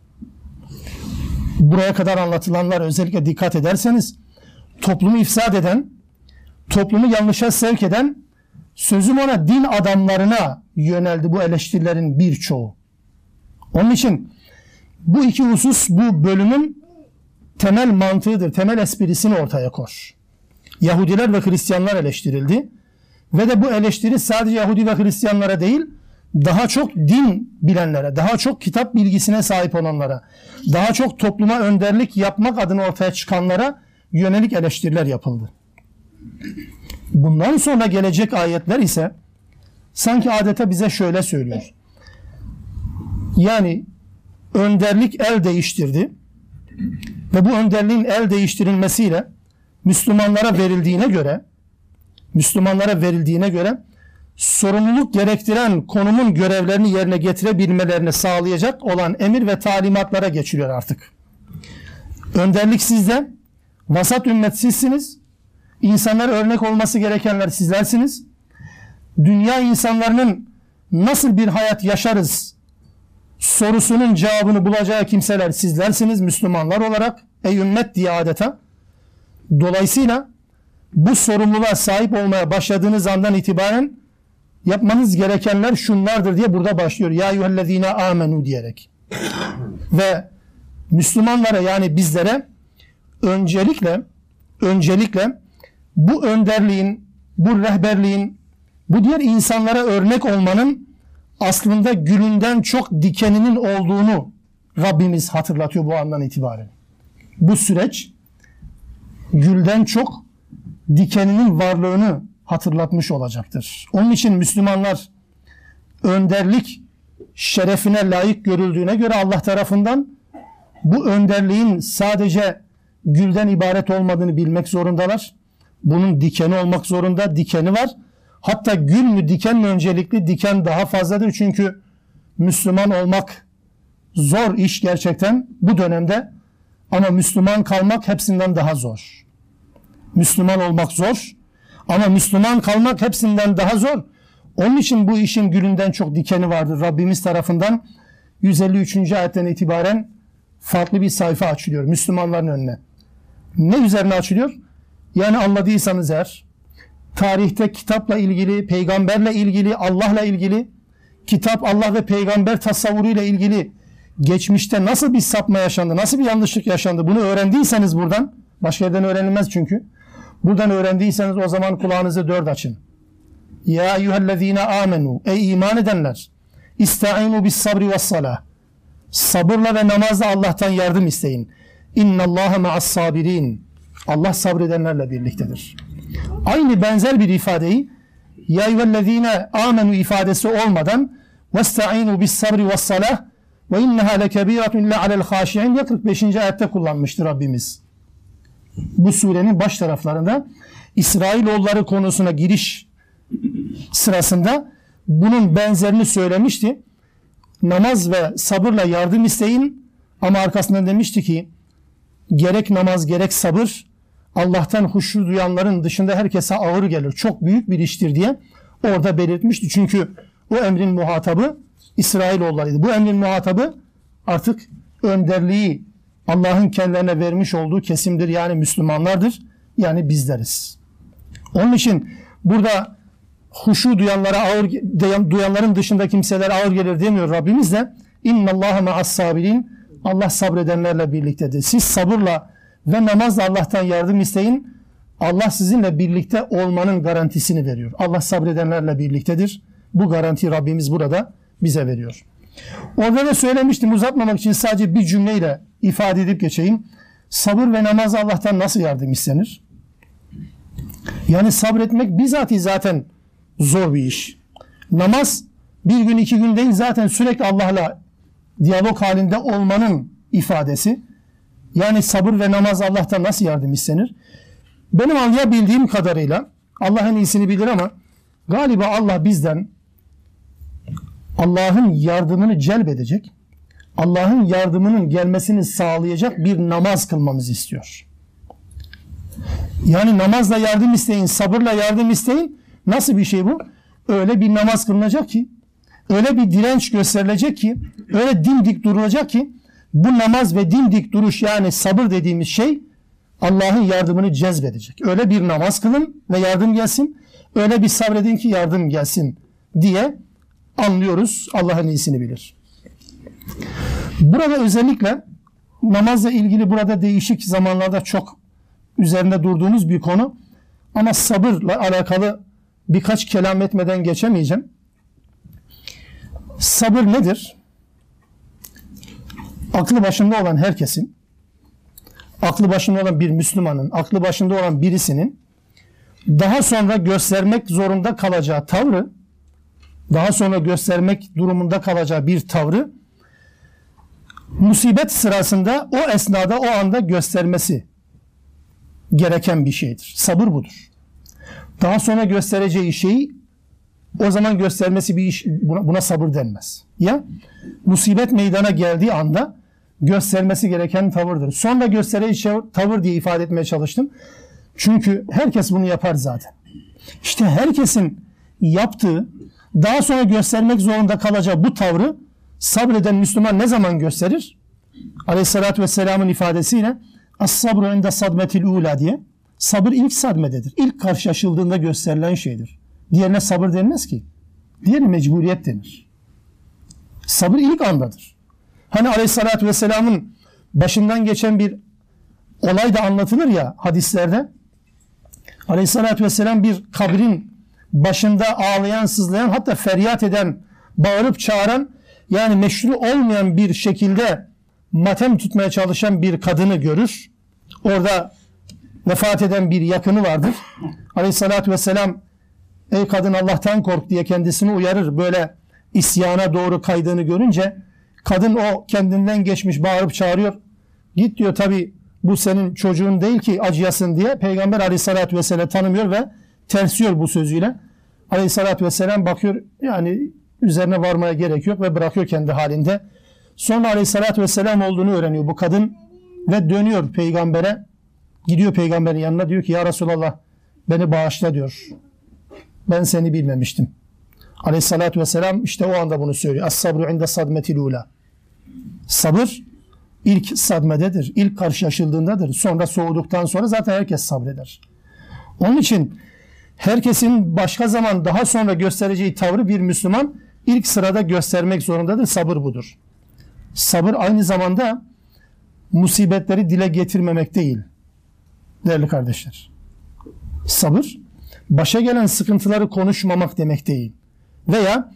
[SPEAKER 1] Buraya kadar anlatılanlar özellikle dikkat ederseniz toplumu ifsad eden, toplumu yanlışa sevk eden sözüm ona din adamlarına yöneldi bu eleştirilerin birçoğu. Onun için bu iki husus bu bölümün temel mantığıdır, temel esprisini ortaya koş. Yahudiler ve Hristiyanlar eleştirildi. Ve de bu eleştiri sadece Yahudi ve Hristiyanlara değil, daha çok din bilenlere, daha çok kitap bilgisine sahip olanlara, daha çok topluma önderlik yapmak adına ortaya çıkanlara yönelik eleştiriler yapıldı. Bundan sonra gelecek ayetler ise sanki adeta bize şöyle söylüyor. Yani önderlik el değiştirdi ve bu önderliğin el değiştirilmesiyle Müslümanlara verildiğine göre Müslümanlara verildiğine göre sorumluluk gerektiren konumun görevlerini yerine getirebilmelerini sağlayacak olan emir ve talimatlara geçiliyor artık. Önderlik sizde, vasat ümmet sizsiniz, insanlar örnek olması gerekenler sizlersiniz. Dünya insanlarının nasıl bir hayat yaşarız sorusunun cevabını bulacağı kimseler sizlersiniz Müslümanlar olarak. Ey ümmet diye adeta. Dolayısıyla bu sorumluluğa sahip olmaya başladığınız andan itibaren yapmanız gerekenler şunlardır diye burada başlıyor. Ya eyyühellezine amenu diyerek. Ve Müslümanlara yani bizlere öncelikle öncelikle bu önderliğin, bu rehberliğin, bu diğer insanlara örnek olmanın aslında gülünden çok dikeninin olduğunu Rabbimiz hatırlatıyor bu andan itibaren. Bu süreç gülden çok dikeninin varlığını hatırlatmış olacaktır. Onun için Müslümanlar önderlik şerefine layık görüldüğüne göre Allah tarafından bu önderliğin sadece gülden ibaret olmadığını bilmek zorundalar. Bunun dikeni olmak zorunda, dikeni var. Hatta gül mü diken mi öncelikli? Diken daha fazladır çünkü Müslüman olmak zor iş gerçekten bu dönemde ama Müslüman kalmak hepsinden daha zor. Müslüman olmak zor ama Müslüman kalmak hepsinden daha zor. Onun için bu işin gülünden çok dikeni vardır Rabbimiz tarafından. 153. ayetten itibaren farklı bir sayfa açılıyor Müslümanların önüne. Ne üzerine açılıyor? Yani anladıysanız eğer tarihte kitapla ilgili, peygamberle ilgili, Allah'la ilgili, kitap, Allah ve peygamber tasavvuruyla ilgili geçmişte nasıl bir sapma yaşandı, nasıl bir yanlışlık yaşandı bunu öğrendiyseniz buradan, başka yerden öğrenilmez çünkü. Buradan öğrendiyseniz o zaman kulağınızı dört açın. Ya eyyühellezine amenu. Ey iman edenler. İsta'inu bis sabri ve salah. Sabırla ve namazla Allah'tan yardım isteyin. İnna Allaha ma'as sabirin. Allah sabredenlerle birliktedir. Aynı benzer bir ifadeyi Ya eyyühellezine amenu ifadesi olmadan Vesta'inu bis sabri ve salah ve inneha lekebiratun illa alel haşi'in 45. ayette kullanmıştır Rabbimiz bu surenin baş taraflarında İsrailoğulları konusuna giriş sırasında bunun benzerini söylemişti. Namaz ve sabırla yardım isteyin ama arkasından demişti ki gerek namaz gerek sabır Allah'tan huşu duyanların dışında herkese ağır gelir. Çok büyük bir iştir diye orada belirtmişti. Çünkü o emrin muhatabı İsrailoğullarıydı. Bu emrin muhatabı artık önderliği Allah'ın kendilerine vermiş olduğu kesimdir. Yani Müslümanlardır. Yani bizleriz. Onun için burada huşu duyanlara ağır duyanların dışında kimseler ağır gelir demiyor Rabbimiz de İnna Allah ma'as sabirin. Allah sabredenlerle birliktedir. Siz sabırla ve namazla Allah'tan yardım isteyin. Allah sizinle birlikte olmanın garantisini veriyor. Allah sabredenlerle birliktedir. Bu garanti Rabbimiz burada bize veriyor. Orada da söylemiştim uzatmamak için sadece bir cümleyle ifade edip geçeyim. Sabır ve namaz Allah'tan nasıl yardım istenir? Yani sabretmek bizatihi zaten zor bir iş. Namaz bir gün iki gün değil zaten sürekli Allah'la diyalog halinde olmanın ifadesi. Yani sabır ve namaz Allah'tan nasıl yardım istenir? Benim anlayabildiğim kadarıyla Allah en iyisini bilir ama galiba Allah bizden Allah'ın yardımını celbedecek, Allah'ın yardımının gelmesini sağlayacak bir namaz kılmamızı istiyor. Yani namazla yardım isteyin, sabırla yardım isteyin. Nasıl bir şey bu? Öyle bir namaz kılınacak ki, öyle bir direnç gösterilecek ki, öyle dimdik durulacak ki, bu namaz ve dimdik duruş yani sabır dediğimiz şey Allah'ın yardımını cezbedecek. Öyle bir namaz kılın ve yardım gelsin, öyle bir sabredin ki yardım gelsin diye anlıyoruz. Allah'ın iyisini bilir. Burada özellikle namazla ilgili burada değişik zamanlarda çok üzerinde durduğumuz bir konu. Ama sabırla alakalı birkaç kelam etmeden geçemeyeceğim. Sabır nedir? Aklı başında olan herkesin, aklı başında olan bir Müslümanın, aklı başında olan birisinin daha sonra göstermek zorunda kalacağı tavrı, daha sonra göstermek durumunda kalacağı bir tavrı musibet sırasında o esnada o anda göstermesi gereken bir şeydir. Sabır budur. Daha sonra göstereceği şeyi o zaman göstermesi bir iş buna, buna sabır denmez. Ya musibet meydana geldiği anda göstermesi gereken tavırdır. Sonra göstereceği tavır diye ifade etmeye çalıştım. Çünkü herkes bunu yapar zaten. İşte herkesin yaptığı daha sonra göstermek zorunda kalacağı bu tavrı sabreden Müslüman ne zaman gösterir? Aleyhissalatü vesselamın ifadesiyle As-sabru inde sadmetil ula diye. Sabır ilk sadmededir. İlk karşılaşıldığında gösterilen şeydir. Diğerine sabır denmez ki. Diğeri mecburiyet denir. Sabır ilk andadır. Hani aleyhissalatü vesselamın başından geçen bir olay da anlatılır ya hadislerde. Aleyhissalatü vesselam bir kabrin başında ağlayan, sızlayan hatta feryat eden, bağırıp çağıran yani meşru olmayan bir şekilde matem tutmaya çalışan bir kadını görür. Orada vefat eden bir yakını vardır. Aleyhissalatü vesselam ey kadın Allah'tan kork diye kendisini uyarır. Böyle isyana doğru kaydığını görünce kadın o kendinden geçmiş bağırıp çağırıyor. Git diyor tabi bu senin çocuğun değil ki acıyasın diye Peygamber aleyhissalatü vesselam tanımıyor ve tersiyor bu sözüyle. Aleyhissalatü vesselam bakıyor yani üzerine varmaya gerek yok ve bırakıyor kendi halinde. Sonra aleyhissalatü vesselam olduğunu öğreniyor bu kadın ve dönüyor peygambere. Gidiyor peygamberin yanına diyor ki ya Resulallah beni bağışla diyor. Ben seni bilmemiştim. Aleyhissalatü vesselam işte o anda bunu söylüyor. As-sabru inde sadmetil ula. Sabır ilk sadmededir. İlk karşılaşıldığındadır. Sonra soğuduktan sonra zaten herkes sabreder. Onun için herkesin başka zaman daha sonra göstereceği tavrı bir Müslüman ilk sırada göstermek zorundadır. Sabır budur. Sabır aynı zamanda musibetleri dile getirmemek değil. Değerli kardeşler. Sabır başa gelen sıkıntıları konuşmamak demek değil. Veya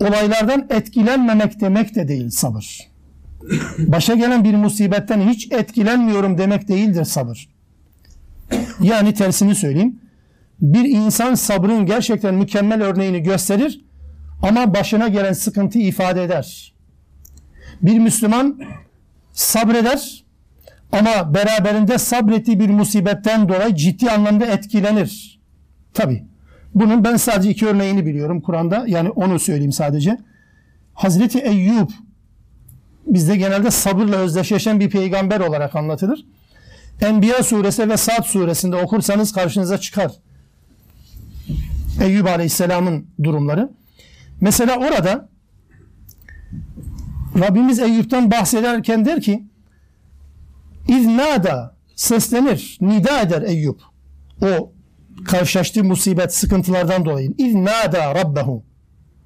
[SPEAKER 1] olaylardan etkilenmemek demek de değil sabır. Başa gelen bir musibetten hiç etkilenmiyorum demek değildir sabır. Yani tersini söyleyeyim. Bir insan sabrın gerçekten mükemmel örneğini gösterir ama başına gelen sıkıntı ifade eder. Bir Müslüman sabreder ama beraberinde sabrettiği bir musibetten dolayı ciddi anlamda etkilenir. Tabi. Bunun ben sadece iki örneğini biliyorum Kur'an'da. Yani onu söyleyeyim sadece. Hazreti Eyyub bizde genelde sabırla özdeşleşen bir peygamber olarak anlatılır. Enbiya suresi ve Sad suresinde okursanız karşınıza çıkar. Eyyub aleyhisselamın durumları. Mesela orada Rabbimiz Eyüp'ten bahsederken der ki İznada seslenir, nida eder Eyüp. O karşılaştığı musibet, sıkıntılardan dolayı. İznada Rabbehu.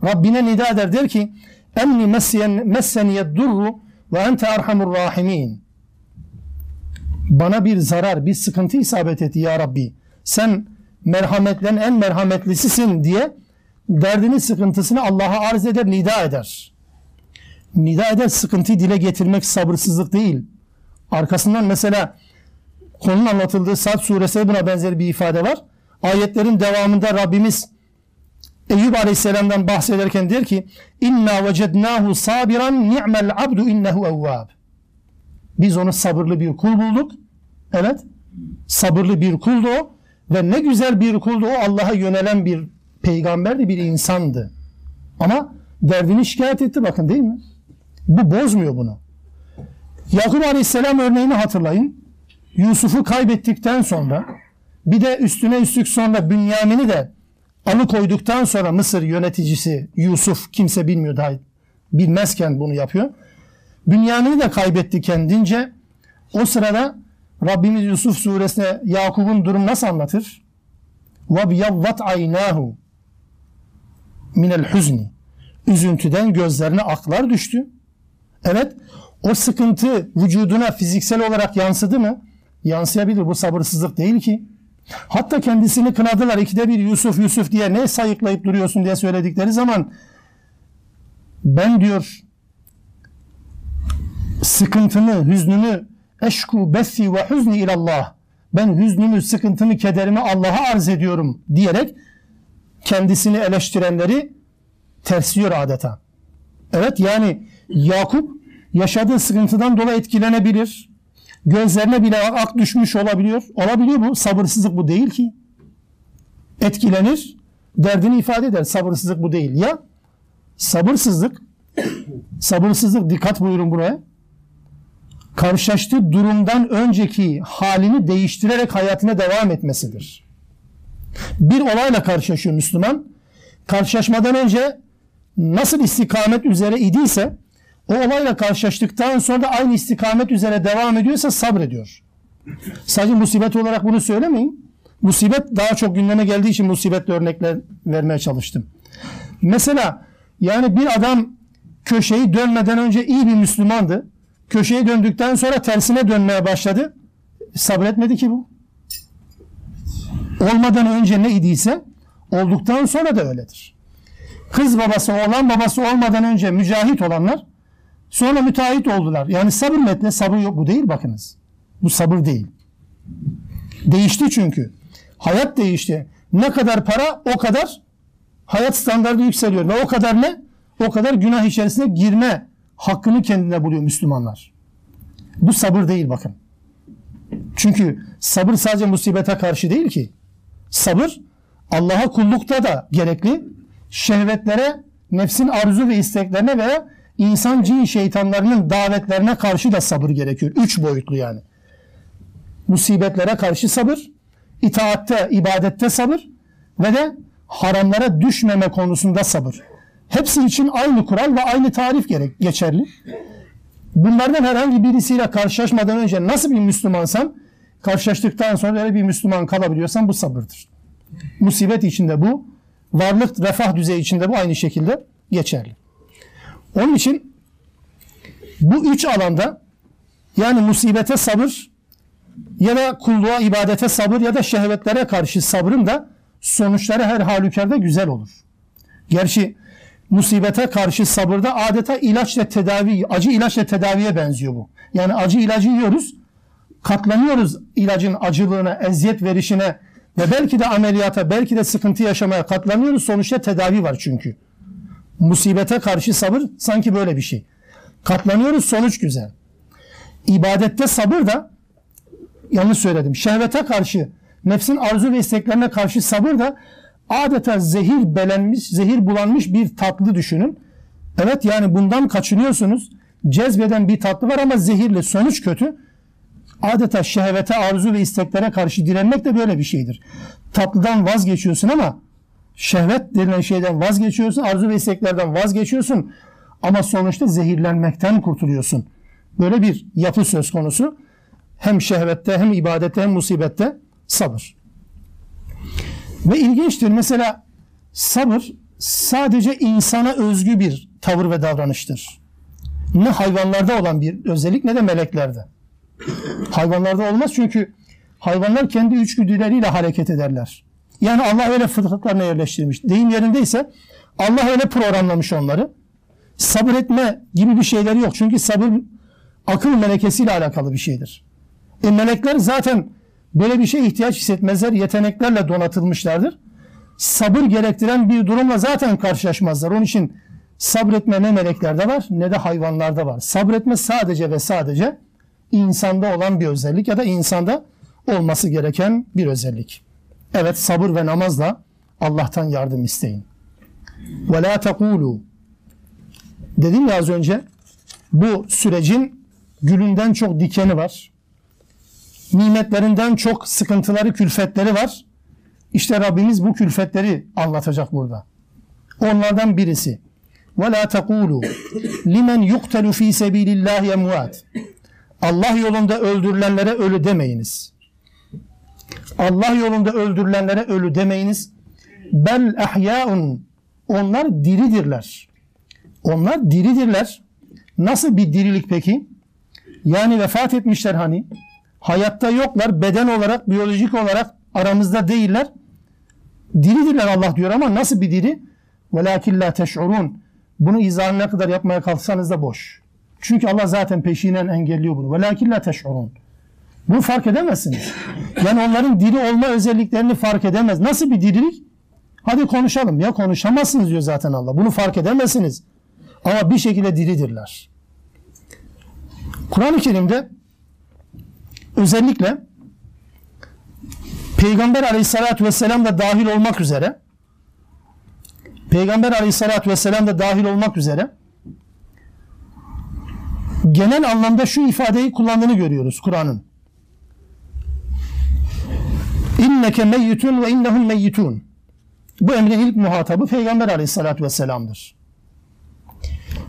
[SPEAKER 1] Rabbine nida eder der ki enni messeniyed durru ve ente erhamur rahimin. Bana bir zarar, bir sıkıntı isabet etti ya Rabbi. Sen merhametlerin en merhametlisisin diye derdini sıkıntısını Allah'a arz eder, nida eder. Nida eder sıkıntıyı dile getirmek sabırsızlık değil. Arkasından mesela konunun anlatıldığı Sad suresinde buna benzer bir ifade var. Ayetlerin devamında Rabbimiz Eyüp Aleyhisselam'dan bahsederken der ki inna vecednahu sabiran ni'mel abdu innehu evvab. Biz onu sabırlı bir kul bulduk. Evet. Sabırlı bir kuldu o ve ne güzel bir kuldu o Allah'a yönelen bir peygamberdi, bir insandı. Ama derdini şikayet etti bakın değil mi? Bu bozmuyor bunu. Yakup Aleyhisselam örneğini hatırlayın. Yusuf'u kaybettikten sonra bir de üstüne üstlük sonra Bünyamin'i de alıkoyduktan sonra Mısır yöneticisi Yusuf kimse bilmiyor daha bilmezken bunu yapıyor. Bünyamin'i de kaybetti kendince. O sırada Rabbimiz Yusuf suresine Yakup'un durum nasıl anlatır? وَبْيَوَّتْ عَيْنَاهُ minel huzni. Üzüntüden gözlerine aklar düştü. Evet, o sıkıntı vücuduna fiziksel olarak yansıdı mı? Yansıyabilir. Bu sabırsızlık değil ki. Hatta kendisini kınadılar. İkide bir Yusuf Yusuf diye ne sayıklayıp duruyorsun diye söyledikleri zaman ben diyor sıkıntını, hüznünü eşku bethi ve huzni ilallah ben hüznümü, sıkıntımı, kederimi Allah'a arz ediyorum diyerek kendisini eleştirenleri tersliyor adeta. Evet yani Yakup yaşadığı sıkıntıdan dolayı etkilenebilir. Gözlerine bile ak düşmüş olabiliyor. Olabiliyor bu. Sabırsızlık bu değil ki. Etkilenir. Derdini ifade eder. Sabırsızlık bu değil. Ya sabırsızlık sabırsızlık dikkat buyurun buraya. Karşılaştığı durumdan önceki halini değiştirerek hayatına devam etmesidir. Bir olayla karşılaşıyor Müslüman. Karşılaşmadan önce nasıl istikamet üzere idiyse o olayla karşılaştıktan sonra da aynı istikamet üzere devam ediyorsa sabrediyor. Sadece musibet olarak bunu söylemeyin. Musibet daha çok gündeme geldiği için musibetli örnekler vermeye çalıştım. Mesela yani bir adam köşeyi dönmeden önce iyi bir Müslümandı. Köşeyi döndükten sonra tersine dönmeye başladı. Sabretmedi ki bu. Olmadan önce ne idiyse olduktan sonra da öyledir. Kız babası, oğlan babası olmadan önce mücahit olanlar Sonra müteahhit oldular. Yani sabır metne sabır yok. Bu değil bakınız. Bu sabır değil. Değişti çünkü. Hayat değişti. Ne kadar para o kadar hayat standartı yükseliyor. Ve o kadar ne? O kadar günah içerisine girme hakkını kendine buluyor Müslümanlar. Bu sabır değil bakın. Çünkü sabır sadece musibete karşı değil ki. Sabır Allah'a kullukta da gerekli. Şehvetlere, nefsin arzu ve isteklerine veya insan cin şeytanlarının davetlerine karşı da sabır gerekiyor. Üç boyutlu yani. Musibetlere karşı sabır, itaatte, ibadette sabır ve de haramlara düşmeme konusunda sabır. Hepsi için aynı kural ve aynı tarif gerek geçerli. Bunlardan herhangi birisiyle karşılaşmadan önce nasıl bir Müslümansan karşılaştıktan sonra öyle bir Müslüman kalabiliyorsan bu sabırdır. Musibet içinde bu, varlık, refah düzeyi içinde bu aynı şekilde geçerli. Onun için bu üç alanda yani musibete sabır ya da kulluğa, ibadete sabır ya da şehvetlere karşı sabrın da sonuçları her halükarda güzel olur. Gerçi musibete karşı sabırda adeta ilaçla tedavi, acı ilaçla tedaviye benziyor bu. Yani acı ilacı yiyoruz, katlanıyoruz ilacın acılığına, eziyet verişine ve belki de ameliyata, belki de sıkıntı yaşamaya katlanıyoruz. Sonuçta tedavi var çünkü. Musibete karşı sabır sanki böyle bir şey. Katlanıyoruz sonuç güzel. İbadette sabır da yanlış söyledim. Şehvete karşı, nefsin arzu ve isteklerine karşı sabır da adeta zehir belenmiş, zehir bulanmış bir tatlı düşünün. Evet yani bundan kaçınıyorsunuz. Cezbeden bir tatlı var ama zehirli. Sonuç kötü. Adeta şehvete, arzu ve isteklere karşı direnmek de böyle bir şeydir. Tatlıdan vazgeçiyorsun ama şehvet denilen şeyden vazgeçiyorsun, arzu ve isteklerden vazgeçiyorsun ama sonuçta zehirlenmekten kurtuluyorsun. Böyle bir yapı söz konusu. Hem şehvette hem ibadette hem musibette sabır. Ve ilginçtir mesela sabır sadece insana özgü bir tavır ve davranıştır. Ne hayvanlarda olan bir özellik ne de meleklerde. Hayvanlarda olmaz çünkü hayvanlar kendi içgüdüleriyle hareket ederler. Yani Allah öyle fıtratlarına yerleştirmiş. Deyim yerindeyse Allah öyle programlamış onları. Sabır etme gibi bir şeyleri yok. Çünkü sabır akıl melekesiyle alakalı bir şeydir. E melekler zaten böyle bir şey ihtiyaç hissetmezler. Yeteneklerle donatılmışlardır. Sabır gerektiren bir durumla zaten karşılaşmazlar. Onun için sabretme ne meleklerde var ne de hayvanlarda var. Sabretme sadece ve sadece insanda olan bir özellik ya da insanda olması gereken bir özellik. Evet sabır ve namazla Allah'tan yardım isteyin. Ve la tekulu Dedim ya az önce bu sürecin gülünden çok dikeni var. Nimetlerinden çok sıkıntıları, külfetleri var. İşte Rabbimiz bu külfetleri anlatacak burada. Onlardan birisi. Ve la tekulu limen yuqtalu fi sabilillahi emwat. Allah yolunda öldürülenlere ölü demeyiniz. Allah yolunda öldürülenlere ölü demeyiniz. Bel ahyaun onlar diridirler. Onlar diridirler. Nasıl bir dirilik peki? Yani vefat etmişler hani. Hayatta yoklar. Beden olarak, biyolojik olarak aramızda değiller. Diridirler Allah diyor ama nasıl bir diri? وَلَاكِنْ لَا تَشْعُرُونَ Bunu izahına kadar yapmaya kalksanız da boş. Çünkü Allah zaten peşinen engelliyor bunu. وَلَاكِنْ لَا تَشْعُرُونَ Bunu fark edemezsiniz. Yani onların diri olma özelliklerini fark edemez. Nasıl bir dirilik? Hadi konuşalım. Ya konuşamazsınız diyor zaten Allah. Bunu fark edemezsiniz. Ama bir şekilde diridirler. Kur'an-ı Kerim'de özellikle Peygamber aleyhissalatü vesselam da dahil olmak üzere Peygamber aleyhissalatü vesselam da dahil olmak üzere genel anlamda şu ifadeyi kullandığını görüyoruz Kur'an'ın. İnneke meyyitun ve innehum meyyitun. Bu emrin ilk muhatabı Peygamber aleyhissalatü vesselam'dır.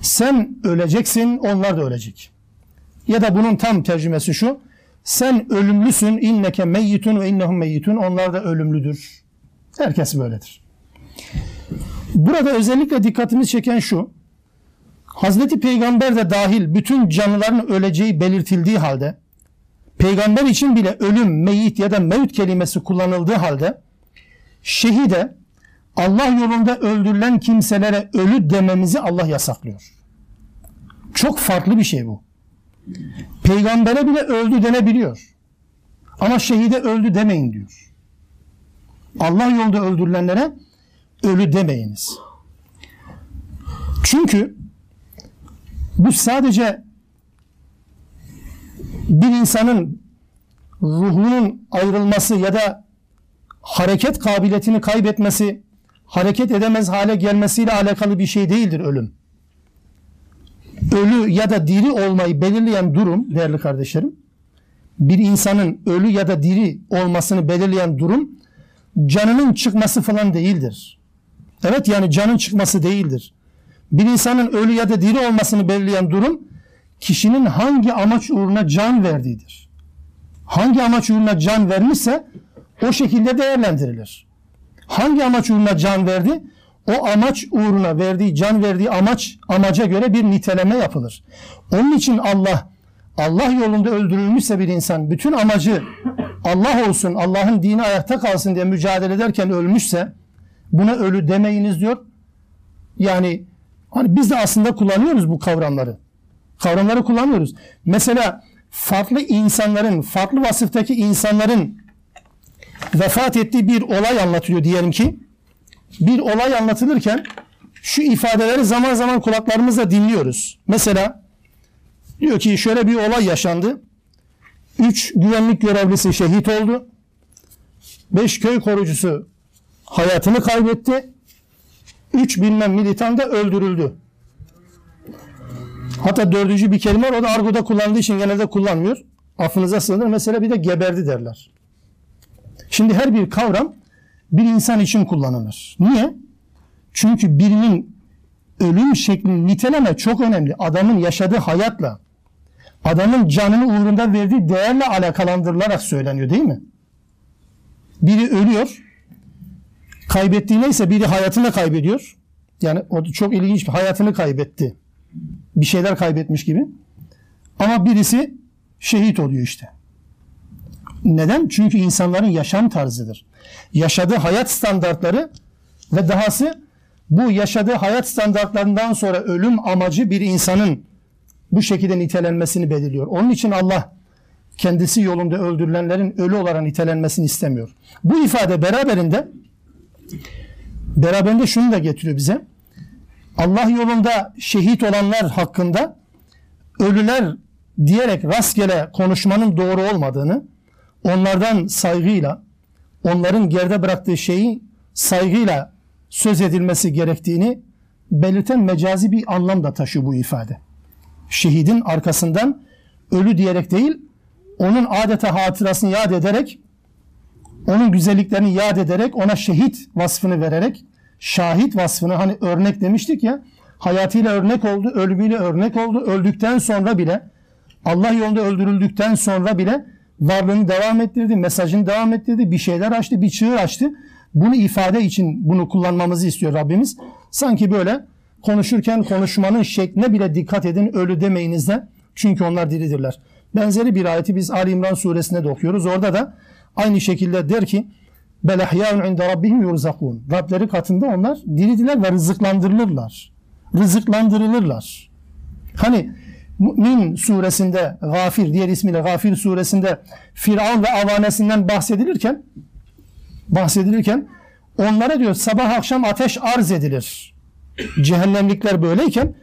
[SPEAKER 1] Sen öleceksin, onlar da ölecek. Ya da bunun tam tercümesi şu. Sen ölümlüsün, inneke meyyitun ve innehum meyyitun. Onlar da ölümlüdür. Herkes böyledir. Burada özellikle dikkatimizi çeken şu. Hazreti Peygamber de dahil bütün canlıların öleceği belirtildiği halde peygamber için bile ölüm, meyit ya da mevt kelimesi kullanıldığı halde şehide Allah yolunda öldürülen kimselere ölü dememizi Allah yasaklıyor. Çok farklı bir şey bu. Peygambere bile öldü denebiliyor. Ama şehide öldü demeyin diyor. Allah yolunda öldürülenlere ölü demeyiniz. Çünkü bu sadece bir insanın ruhunun ayrılması ya da hareket kabiliyetini kaybetmesi hareket edemez hale gelmesiyle alakalı bir şey değildir ölüm. Ölü ya da diri olmayı belirleyen durum değerli kardeşlerim, bir insanın ölü ya da diri olmasını belirleyen durum canının çıkması falan değildir. Evet yani canın çıkması değildir. Bir insanın ölü ya da diri olmasını belirleyen durum kişinin hangi amaç uğruna can verdiğidir. Hangi amaç uğruna can vermişse o şekilde değerlendirilir hangi amaç uğruna can verdi? O amaç uğruna verdiği, can verdiği amaç, amaca göre bir niteleme yapılır. Onun için Allah, Allah yolunda öldürülmüşse bir insan, bütün amacı Allah olsun, Allah'ın dini ayakta kalsın diye mücadele ederken ölmüşse, buna ölü demeyiniz diyor. Yani hani biz de aslında kullanıyoruz bu kavramları. Kavramları kullanıyoruz. Mesela farklı insanların, farklı vasıftaki insanların vefat ettiği bir olay anlatıyor diyelim ki. Bir olay anlatılırken şu ifadeleri zaman zaman kulaklarımızla dinliyoruz. Mesela diyor ki şöyle bir olay yaşandı. Üç güvenlik görevlisi şehit oldu. Beş köy korucusu hayatını kaybetti. Üç bilmem militan da öldürüldü. Hatta dördüncü bir kelime var. O da argoda kullandığı için genelde kullanmıyor. Affınıza sığınır. Mesela bir de geberdi derler. Şimdi her bir kavram bir insan için kullanılır. Niye? Çünkü birinin ölüm şeklini niteleme çok önemli. Adamın yaşadığı hayatla, adamın canını uğrunda verdiği değerle alakalandırılarak söyleniyor değil mi? Biri ölüyor, kaybettiği neyse biri hayatını kaybediyor. Yani o çok ilginç hayatını kaybetti. Bir şeyler kaybetmiş gibi. Ama birisi şehit oluyor işte. Neden? Çünkü insanların yaşam tarzıdır. Yaşadığı hayat standartları ve dahası bu yaşadığı hayat standartlarından sonra ölüm amacı bir insanın bu şekilde nitelenmesini belirliyor. Onun için Allah kendisi yolunda öldürülenlerin ölü olarak nitelenmesini istemiyor. Bu ifade beraberinde beraberinde şunu da getiriyor bize. Allah yolunda şehit olanlar hakkında ölüler diyerek rastgele konuşmanın doğru olmadığını, onlardan saygıyla, onların geride bıraktığı şeyi saygıyla söz edilmesi gerektiğini belirten mecazi bir anlam da taşıyor bu ifade. Şehidin arkasından ölü diyerek değil, onun adeta hatırasını yad ederek, onun güzelliklerini yad ederek, ona şehit vasfını vererek, şahit vasfını hani örnek demiştik ya, hayatıyla örnek oldu, ölümüyle örnek oldu, öldükten sonra bile, Allah yolunda öldürüldükten sonra bile varlığını devam ettirdi, mesajını devam ettirdi, bir şeyler açtı, bir çığır açtı. Bunu ifade için bunu kullanmamızı istiyor Rabbimiz. Sanki böyle konuşurken konuşmanın şekline bile dikkat edin, ölü demeyiniz de. Çünkü onlar diridirler. Benzeri bir ayeti biz Ali İmran suresinde de okuyoruz. Orada da aynı şekilde der ki belahyaun inde rabbihim yurzakun. Rableri katında onlar diridiler ve rızıklandırılırlar. Rızıklandırılırlar. Hani Mü'min suresinde Gafir diğer ismiyle Gafir suresinde Firavun ve avanesinden bahsedilirken bahsedilirken onlara diyor sabah akşam ateş arz edilir. Cehennemlikler böyleyken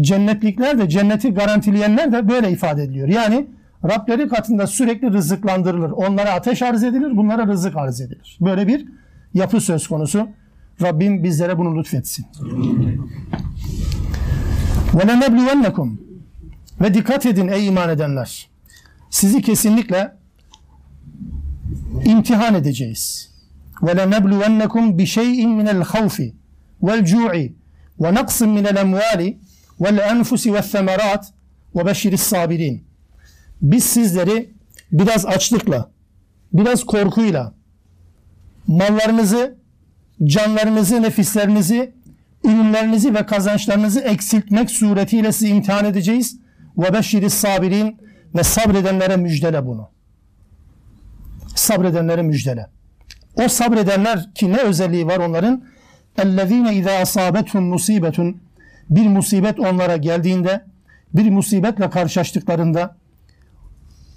[SPEAKER 1] cennetlikler de cenneti garantileyenler de böyle ifade ediliyor. Yani Rableri katında sürekli rızıklandırılır. Onlara ateş arz edilir, bunlara rızık arz edilir. Böyle bir yapı söz konusu. Rabbim bizlere bunu lütfetsin. Ve lenebliyennekum ve dikkat edin ey iman edenler. Sizi kesinlikle imtihan edeceğiz. Ve lenebluvennekum bi şey'in minel havfi vel cu'i ve naqsin minel emvali vel enfusi vel semerat ve beşiris sabirin Biz sizleri biraz açlıkla, biraz korkuyla, mallarınızı, canlarınızı, nefislerinizi, ürünlerinizi ve kazançlarınızı eksiltmek suretiyle sizi imtihan edeceğiz. وَبَشِّرِ الصَّابِرِينَ Ve sabredenlere müjdele bunu. Sabredenlere müjdele. O sabredenler ki ne özelliği var onların? اَلَّذ۪ينَ اِذَا أَصَابَتْهُمْ musibetun Bir musibet onlara geldiğinde, bir musibetle karşılaştıklarında,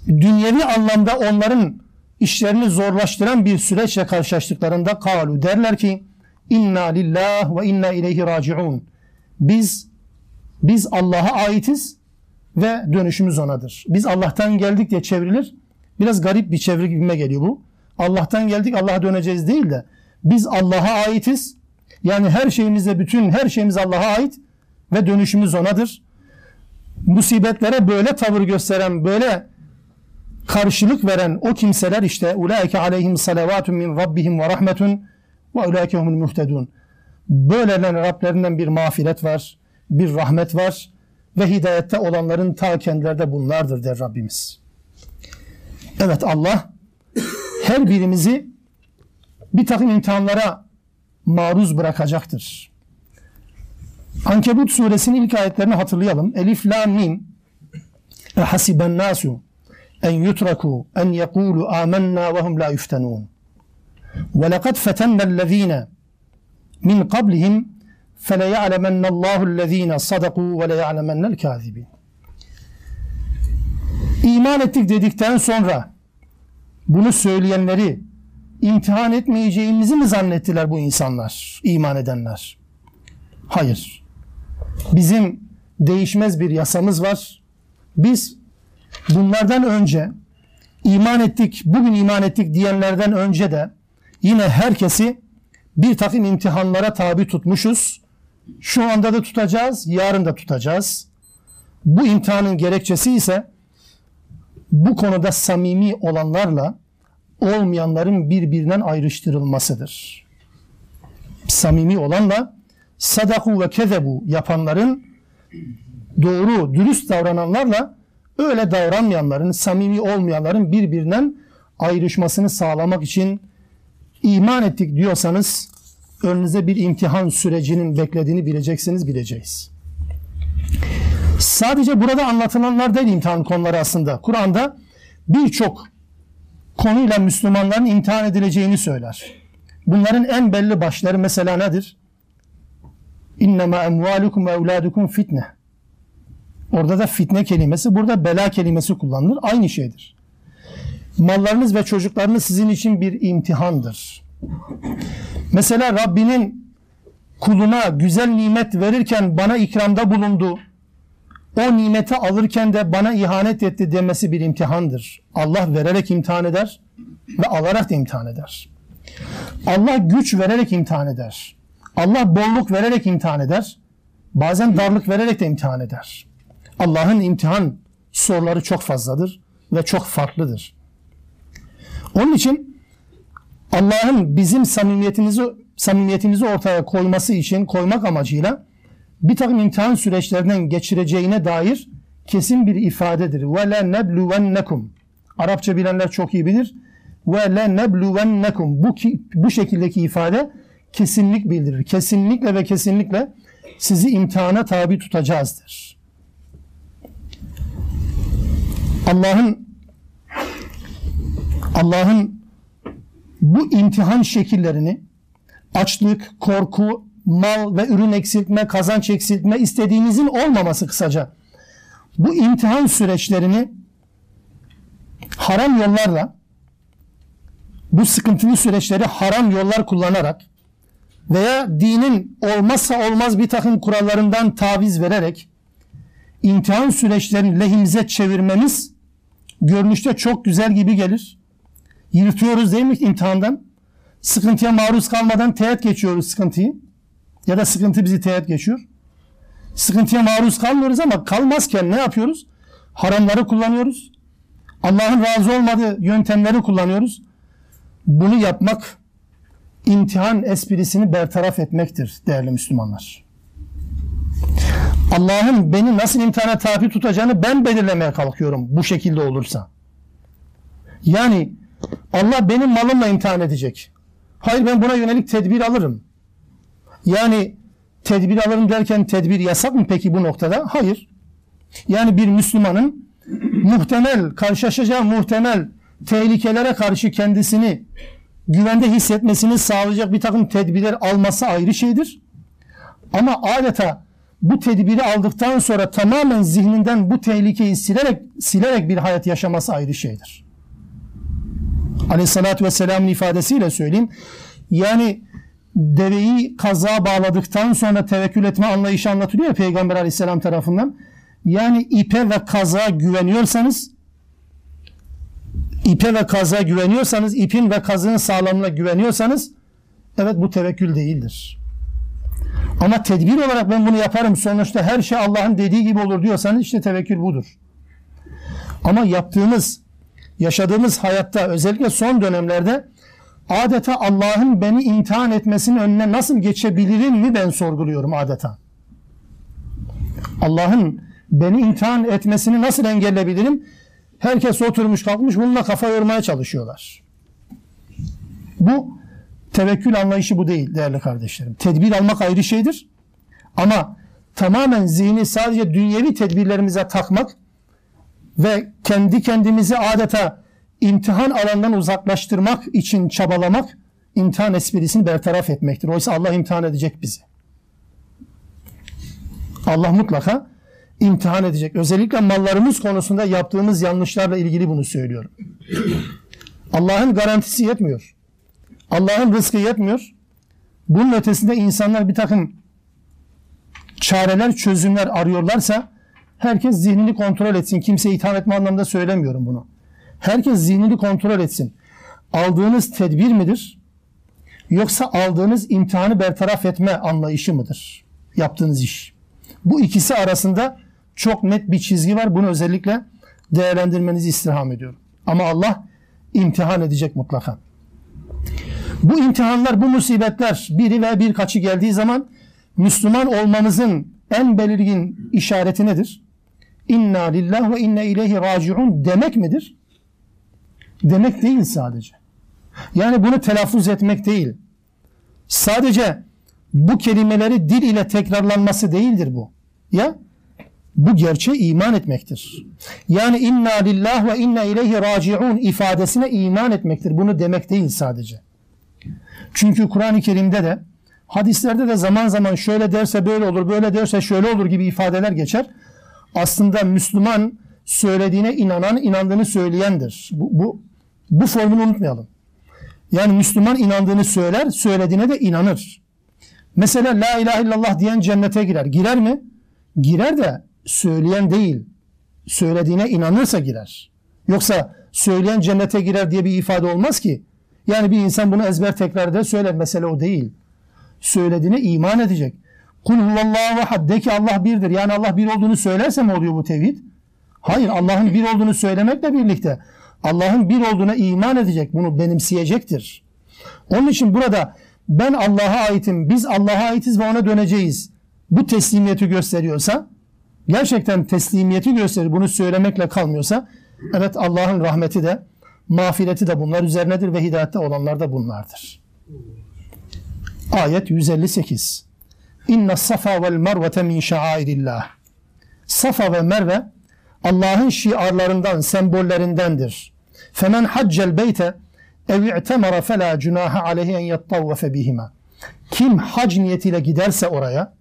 [SPEAKER 1] dünyevi anlamda onların işlerini zorlaştıran bir süreçle karşılaştıklarında kalu derler ki inna lillah ve inna ileyhi raciun. Biz biz Allah'a aitiz ve dönüşümüz onadır. Biz Allah'tan geldik diye çevrilir. Biraz garip bir çeviri gibime geliyor bu. Allah'tan geldik Allah'a döneceğiz değil de biz Allah'a aitiz. Yani her şeyimizde bütün her şeyimiz Allah'a ait ve dönüşümüz onadır. Musibetlere böyle tavır gösteren, böyle karşılık veren o kimseler işte ulaike aleyhim salavatun min rabbihim ve rahmetun ve ulaike humul muhtedun. Böylelerin Rablerinden bir mağfiret var, bir rahmet var ve hidayette olanların ta kendilerde bunlardır der Rabbimiz. Evet Allah her birimizi bir takım imtihanlara maruz bırakacaktır. Ankebut suresinin ilk ayetlerini hatırlayalım. Elif, la, mim. E hasiben nasu en yutraku en yekulu amennâ ve hum la yuftenûn. Ve lekad fetennellezîne min qablihim feleya'lemennallâhu allezîne sadakû ve leya'lemennel kâzibîn. İman ettik dedikten sonra bunu söyleyenleri imtihan etmeyeceğimizi mi zannettiler bu insanlar, iman edenler? Hayır. Bizim değişmez bir yasamız var. Biz bunlardan önce iman ettik, bugün iman ettik diyenlerden önce de yine herkesi bir takım imtihanlara tabi tutmuşuz. Şu anda da tutacağız, yarın da tutacağız. Bu imtihanın gerekçesi ise bu konuda samimi olanlarla olmayanların birbirinden ayrıştırılmasıdır. Samimi olanla sadaku ve kezebu yapanların doğru, dürüst davrananlarla öyle davranmayanların, samimi olmayanların birbirinden ayrışmasını sağlamak için iman ettik diyorsanız önünüze bir imtihan sürecinin beklediğini bileceksiniz, bileceğiz. Sadece burada anlatılanlar değil imtihan konuları aslında. Kur'an'da birçok konuyla Müslümanların imtihan edileceğini söyler. Bunların en belli başları mesela nedir? İnnemâ emvâlukum ve evlâdukum fitne. Orada da fitne kelimesi, burada bela kelimesi kullanılır. Aynı şeydir. Mallarınız ve çocuklarınız sizin için bir imtihandır. Mesela Rabbinin kuluna güzel nimet verirken bana ikramda bulundu. O nimeti alırken de bana ihanet etti demesi bir imtihandır. Allah vererek imtihan eder ve alarak da imtihan eder. Allah güç vererek imtihan eder. Allah bolluk vererek imtihan eder. Bazen darlık vererek de imtihan eder. Allah'ın imtihan soruları çok fazladır ve çok farklıdır. Onun için Allah'ın bizim samimiyetimizi samimiyetimizi ortaya koyması için koymak amacıyla bir takım imtihan süreçlerinden geçireceğine dair kesin bir ifadedir. Ve le nebluvennekum. Arapça bilenler çok iyi bilir. Ve le nebluvennekum. Bu, bu şekildeki ifade kesinlik bildirir. Kesinlikle ve kesinlikle sizi imtihana tabi tutacağızdır. Allah'ın Allah'ın bu imtihan şekillerini açlık, korku, mal ve ürün eksiltme, kazanç eksiltme istediğinizin olmaması kısaca. Bu imtihan süreçlerini haram yollarla bu sıkıntılı süreçleri haram yollar kullanarak veya dinin olmazsa olmaz bir takım kurallarından taviz vererek imtihan süreçlerini lehimize çevirmemiz görünüşte çok güzel gibi gelir. Yırtıyoruz değil mi imtihandan? Sıkıntıya maruz kalmadan teğet geçiyoruz sıkıntıyı. Ya da sıkıntı bizi teğet geçiyor. Sıkıntıya maruz kalmıyoruz ama kalmazken ne yapıyoruz? Haramları kullanıyoruz. Allah'ın razı olmadığı yöntemleri kullanıyoruz. Bunu yapmak imtihan esprisini bertaraf etmektir değerli Müslümanlar. Allah'ın beni nasıl imtihana tabi tutacağını ben belirlemeye kalkıyorum bu şekilde olursa. Yani Allah benim malımla imtihan edecek. Hayır ben buna yönelik tedbir alırım. Yani tedbir alırım derken tedbir yasak mı peki bu noktada? Hayır. Yani bir Müslümanın muhtemel, karşılaşacağı muhtemel tehlikelere karşı kendisini güvende hissetmesini sağlayacak bir takım tedbirler alması ayrı şeydir. Ama adeta bu tedbiri aldıktan sonra tamamen zihninden bu tehlikeyi silerek silerek bir hayat yaşaması ayrı şeydir. Aleyhissalatü vesselamın ifadesiyle söyleyeyim. Yani deveyi kaza bağladıktan sonra tevekkül etme anlayışı anlatılıyor ya Peygamber aleyhisselam tarafından. Yani ipe ve kaza güveniyorsanız ipe ve kaza güveniyorsanız, ipin ve kazının sağlamlığına güveniyorsanız evet bu tevekkül değildir. Ama tedbir olarak ben bunu yaparım sonuçta her şey Allah'ın dediği gibi olur diyorsanız işte tevekkül budur. Ama yaptığımız, yaşadığımız hayatta özellikle son dönemlerde adeta Allah'ın beni imtihan etmesinin önüne nasıl geçebilirim mi ben sorguluyorum adeta. Allah'ın beni imtihan etmesini nasıl engelleyebilirim? Herkes oturmuş kalkmış bununla kafa yormaya çalışıyorlar. Bu tevekkül anlayışı bu değil değerli kardeşlerim. Tedbir almak ayrı şeydir. Ama tamamen zihni sadece dünyevi tedbirlerimize takmak ve kendi kendimizi adeta imtihan alanından uzaklaştırmak için çabalamak imtihan esprisini bertaraf etmektir. Oysa Allah imtihan edecek bizi. Allah mutlaka imtihan edecek. Özellikle mallarımız konusunda yaptığımız yanlışlarla ilgili bunu söylüyorum. Allah'ın garantisi yetmiyor. Allah'ın rızkı yetmiyor. Bunun ötesinde insanlar bir takım çareler, çözümler arıyorlarsa herkes zihnini kontrol etsin. Kimseye itham etme anlamında söylemiyorum bunu. Herkes zihnini kontrol etsin. Aldığınız tedbir midir? Yoksa aldığınız imtihanı bertaraf etme anlayışı mıdır? Yaptığınız iş. Bu ikisi arasında çok net bir çizgi var. Bunu özellikle değerlendirmenizi istirham ediyorum. Ama Allah imtihan edecek mutlaka. Bu imtihanlar, bu musibetler biri ve birkaçı geldiği zaman Müslüman olmamızın en belirgin işareti nedir? İnna lillah ve inne ileyhi raciun demek midir? Demek değil sadece. Yani bunu telaffuz etmek değil. Sadece bu kelimeleri dil ile tekrarlanması değildir bu. Ya bu gerçeğe iman etmektir. Yani inna lillah ve inna ileyhi raciun ifadesine iman etmektir. Bunu demek değil sadece. Çünkü Kur'an-ı Kerim'de de hadislerde de zaman zaman şöyle derse böyle olur, böyle derse şöyle olur gibi ifadeler geçer. Aslında Müslüman söylediğine inanan, inandığını söyleyendir. Bu, bu, bu formunu unutmayalım. Yani Müslüman inandığını söyler, söylediğine de inanır. Mesela la ilahe illallah diyen cennete girer. Girer mi? Girer de söyleyen değil. Söylediğine inanırsa girer. Yoksa söyleyen cennete girer diye bir ifade olmaz ki. Yani bir insan bunu ezber tekrar eder söyler. Mesele o değil. Söylediğine iman edecek. Kul huvallahu ahad de ki Allah birdir. Yani Allah bir olduğunu söylerse mi oluyor bu tevhid? Hayır Allah'ın bir olduğunu söylemekle birlikte Allah'ın bir olduğuna iman edecek. Bunu benimseyecektir. Onun için burada ben Allah'a aitim, biz Allah'a aitiz ve ona döneceğiz. Bu teslimiyeti gösteriyorsa, gerçekten teslimiyeti gösterir, bunu söylemekle kalmıyorsa, evet Allah'ın rahmeti de, mağfireti de bunlar üzerinedir ve hidayette olanlar da bunlardır. Ayet 158. İnne safa vel mervete min şairillah. Safa ve Merve Allah'ın şiarlarından, sembollerindendir. Femen haccel beyte ev i'temara fela cunaha aleyhi en yettavvefe bihima. Kim hac niyetiyle giderse oraya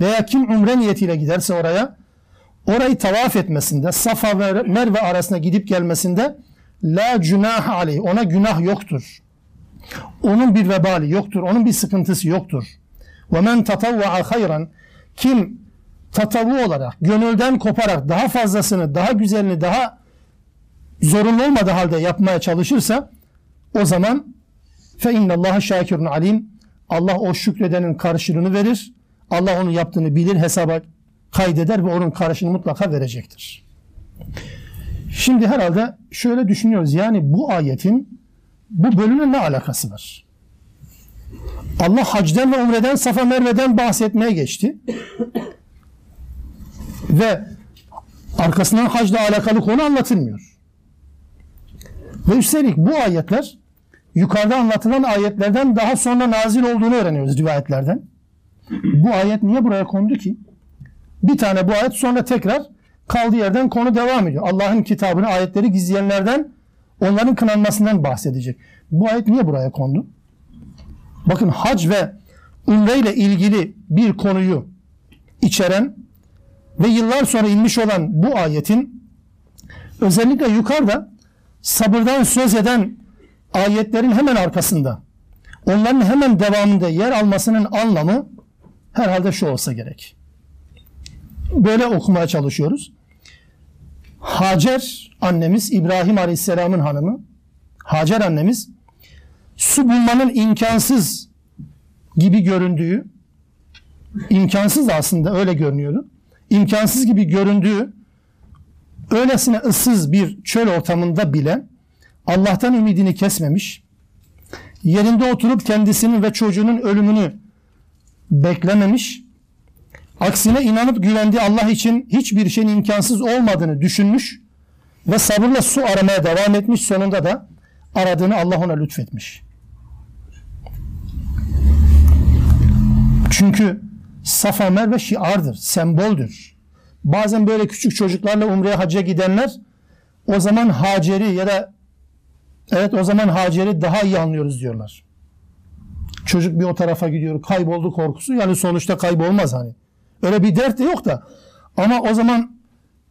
[SPEAKER 1] veya kim umre niyetiyle giderse oraya orayı tavaf etmesinde Safa ve Merve arasında gidip gelmesinde la cunaha aleyhi ona günah yoktur. Onun bir vebali yoktur. Onun bir sıkıntısı yoktur. Ve men tatavva'a hayran kim tatavu olarak, gönülden koparak daha fazlasını, daha güzelini, daha zorunlu olmadığı halde yapmaya çalışırsa o zaman fe innallaha şakirun alim Allah o şükredenin karşılığını verir. Allah onun yaptığını bilir, hesaba kaydeder ve onun karşılığını mutlaka verecektir. Şimdi herhalde şöyle düşünüyoruz. Yani bu ayetin bu bölümle ne alakası var? Allah hacden ve umreden, Safa Merve'den bahsetmeye geçti. ve arkasından hacla alakalı konu anlatılmıyor. Ve üstelik bu ayetler yukarıda anlatılan ayetlerden daha sonra nazil olduğunu öğreniyoruz rivayetlerden. Bu ayet niye buraya kondu ki? Bir tane bu ayet sonra tekrar kaldığı yerden konu devam ediyor. Allah'ın kitabını ayetleri gizleyenlerden onların kınanmasından bahsedecek. Bu ayet niye buraya kondu? Bakın hac ve umre ile ilgili bir konuyu içeren ve yıllar sonra inmiş olan bu ayetin özellikle yukarıda sabırdan söz eden ayetlerin hemen arkasında onların hemen devamında yer almasının anlamı herhalde şu olsa gerek. Böyle okumaya çalışıyoruz. Hacer annemiz İbrahim Aleyhisselam'ın hanımı Hacer annemiz su bulmanın imkansız gibi göründüğü imkansız aslında öyle görünüyordu. İmkansız gibi göründüğü öylesine ıssız bir çöl ortamında bile Allah'tan ümidini kesmemiş, yerinde oturup kendisinin ve çocuğunun ölümünü beklememiş, aksine inanıp güvendiği Allah için hiçbir şeyin imkansız olmadığını düşünmüş ve sabırla su aramaya devam etmiş, sonunda da aradığını Allah ona lütfetmiş. Çünkü Safa Merve şiardır, semboldür. Bazen böyle küçük çocuklarla umreye hacca gidenler o zaman Hacer'i ya da evet o zaman Hacer'i daha iyi anlıyoruz diyorlar. Çocuk bir o tarafa gidiyor kayboldu korkusu yani sonuçta kaybolmaz hani. Öyle bir dert de yok da ama o zaman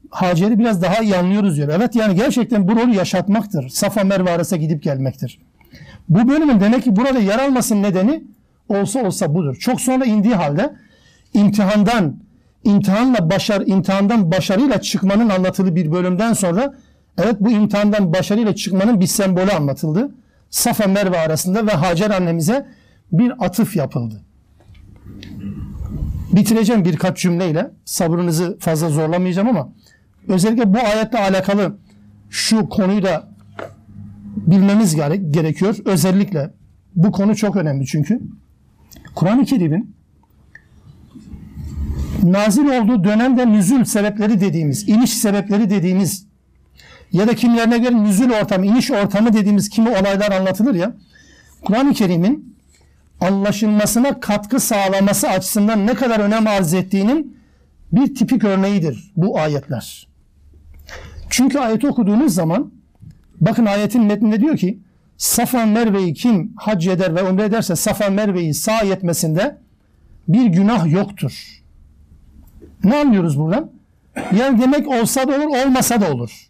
[SPEAKER 1] Hacer'i biraz daha iyi anlıyoruz diyor. Evet yani gerçekten bu rolü yaşatmaktır. Safa Merve arasında gidip gelmektir. Bu bölümün demek ki burada yer almasının nedeni olsa olsa budur. Çok sonra indiği halde imtihandan imtihanla başar imtihandan başarıyla çıkmanın anlatıldığı bir bölümden sonra evet bu imtihandan başarıyla çıkmanın bir sembolü anlatıldı. Safa Merve arasında ve Hacer annemize bir atıf yapıldı. Bitireceğim birkaç cümleyle. Sabrınızı fazla zorlamayacağım ama özellikle bu ayetle alakalı şu konuyu da bilmemiz gerekiyor. Özellikle bu konu çok önemli çünkü. Kur'an-ı Kerim'in nazil olduğu dönemde nüzül sebepleri dediğimiz, iniş sebepleri dediğimiz ya da kimlerine göre nüzül ortamı, iniş ortamı dediğimiz kimi olaylar anlatılır ya. Kur'an-ı Kerim'in anlaşılmasına katkı sağlaması açısından ne kadar önem arz ettiğinin bir tipik örneğidir bu ayetler. Çünkü ayeti okuduğunuz zaman bakın ayetin metninde diyor ki Safa Merve'yi kim hac eder ve umre ederse Safa Merve'yi sağ etmesinde bir günah yoktur. Ne anlıyoruz buradan? Yani demek olsa da olur, olmasa da olur.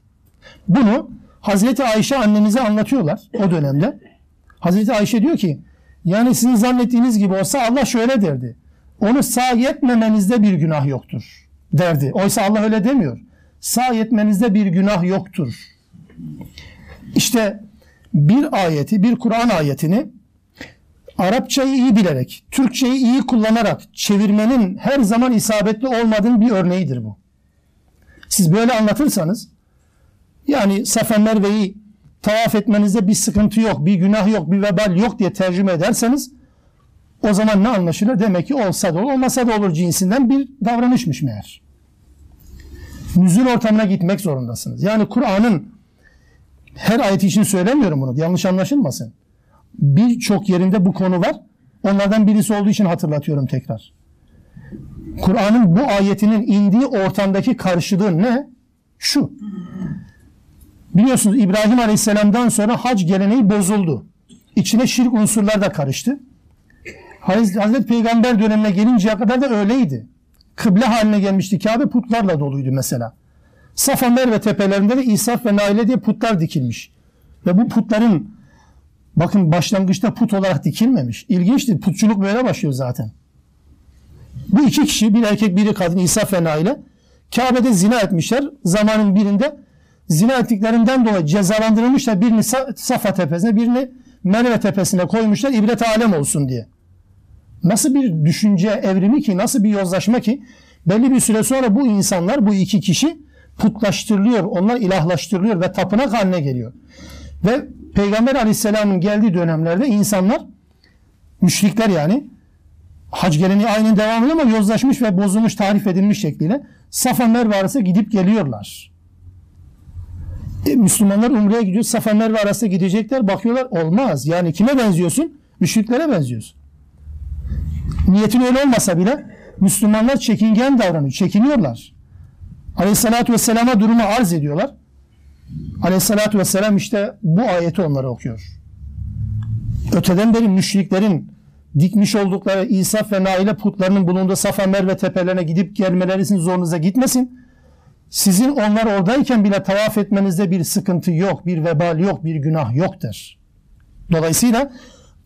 [SPEAKER 1] Bunu Hazreti Ayşe annemize anlatıyorlar o dönemde. Hazreti Ayşe diyor ki yani sizin zannettiğiniz gibi olsa Allah şöyle derdi. Onu sağ etmemenizde bir günah yoktur derdi. Oysa Allah öyle demiyor. Sağ etmenizde bir günah yoktur. İşte bir ayeti, bir Kur'an ayetini Arapçayı iyi bilerek, Türkçeyi iyi kullanarak çevirmenin her zaman isabetli olmadığının bir örneğidir bu. Siz böyle anlatırsanız yani Safa Merve'yi tavaf etmenizde bir sıkıntı yok, bir günah yok, bir vebal yok diye tercüme ederseniz o zaman ne anlaşılır? Demek ki olsa da olur, olmasa da olur cinsinden bir davranışmış meğer. Nüzul ortamına gitmek zorundasınız. Yani Kur'an'ın her ayet için söylemiyorum bunu. Yanlış anlaşılmasın. Birçok yerinde bu konu var. Onlardan birisi olduğu için hatırlatıyorum tekrar. Kur'an'ın bu ayetinin indiği ortamdaki karşılığı ne? Şu. Biliyorsunuz İbrahim Aleyhisselam'dan sonra hac geleneği bozuldu. İçine şirk unsurlar da karıştı. Hazreti Peygamber dönemine gelinceye kadar da öyleydi. Kıble haline gelmişti. Kabe putlarla doluydu mesela. Safa Merve tepelerinde de İsaf ve Naile diye putlar dikilmiş. Ve bu putların bakın başlangıçta put olarak dikilmemiş. İlginçtir. Putçuluk böyle başlıyor zaten. Bu iki kişi bir erkek biri kadın İsaf ve Naile Kabe'de zina etmişler. Zamanın birinde zina ettiklerinden dolayı cezalandırılmışlar. Birini Safa tepesine birini Merve tepesine koymuşlar ibret alem olsun diye. Nasıl bir düşünce evrimi ki, nasıl bir yozlaşma ki belli bir süre sonra bu insanlar, bu iki kişi putlaştırılıyor, onlar ilahlaştırılıyor ve tapınak haline geliyor. Ve Peygamber Aleyhisselam'ın geldiği dönemlerde insanlar, müşrikler yani, hac geleneği aynen devam ediyor ama yozlaşmış ve bozulmuş, tarif edilmiş şekliyle Safa Merve arası gidip geliyorlar. E, Müslümanlar Umre'ye gidiyor, Safa Merve arası gidecekler, bakıyorlar olmaz. Yani kime benziyorsun? Müşriklere benziyorsun. Niyetin öyle olmasa bile Müslümanlar çekingen davranıyor, çekiniyorlar. Aleyhissalatü vesselama durumu arz ediyorlar. Aleyhissalatü vesselam işte bu ayeti onlara okuyor. Öteden beri müşriklerin dikmiş oldukları İsaf ve Naile putlarının bulunduğu Safa Merve tepelerine gidip gelmeleri sizin zorunuza gitmesin. Sizin onlar oradayken bile tavaf etmenizde bir sıkıntı yok, bir vebal yok, bir günah yoktur. Dolayısıyla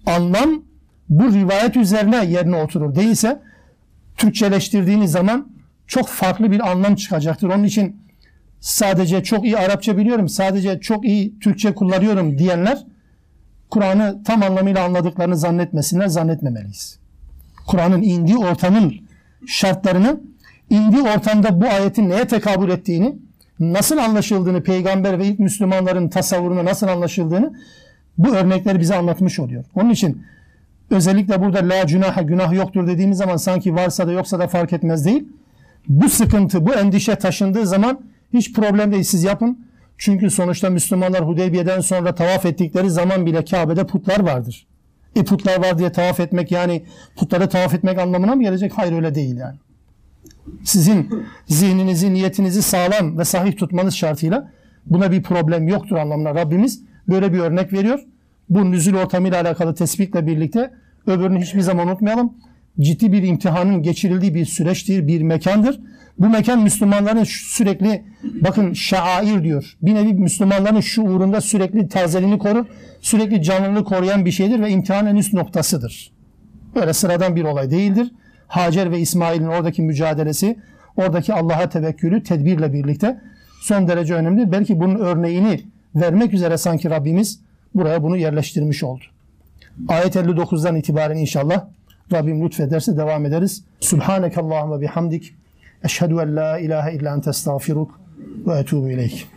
[SPEAKER 1] anlam bu rivayet üzerine yerine oturur. Değilse Türkçeleştirdiğiniz zaman çok farklı bir anlam çıkacaktır. Onun için sadece çok iyi Arapça biliyorum, sadece çok iyi Türkçe kullanıyorum diyenler Kur'an'ı tam anlamıyla anladıklarını zannetmesinler, zannetmemeliyiz. Kur'an'ın indiği ortamın şartlarını, indiği ortamda bu ayetin neye tekabül ettiğini, nasıl anlaşıldığını, peygamber ve ilk Müslümanların tasavvuruna nasıl anlaşıldığını bu örnekler bize anlatmış oluyor. Onun için özellikle burada la günaha günah yoktur dediğimiz zaman sanki varsa da yoksa da fark etmez değil. Bu sıkıntı, bu endişe taşındığı zaman hiç problem değil siz yapın. Çünkü sonuçta Müslümanlar Hudeybiye'den sonra tavaf ettikleri zaman bile Kabe'de putlar vardır. E putlar var diye tavaf etmek yani putları tavaf etmek anlamına mı gelecek? Hayır öyle değil yani. Sizin zihninizi, niyetinizi sağlam ve sahih tutmanız şartıyla buna bir problem yoktur anlamına Rabbimiz böyle bir örnek veriyor. Bu nüzul ortamıyla alakalı tespitle birlikte öbürünü hiçbir zaman unutmayalım. Ciddi bir imtihanın geçirildiği bir süreçtir, bir mekandır. Bu mekan Müslümanların sürekli bakın şair diyor. Bir nevi Müslümanların şuurunda sürekli tazeliğini korur, sürekli canlılığını koruyan bir şeydir ve imtihanın üst noktasıdır. Böyle sıradan bir olay değildir. Hacer ve İsmail'in oradaki mücadelesi, oradaki Allah'a tevekkülü tedbirle birlikte son derece önemli. Belki bunun örneğini vermek üzere sanki Rabbimiz buraya bunu yerleştirmiş oldu. Ayet 59'dan itibaren inşallah Rabbim lütfederse devam ederiz. Subhaneke Allahümme bihamdik. Eşhedü en la ilahe illa ente estağfiruk ve etubu ileyk.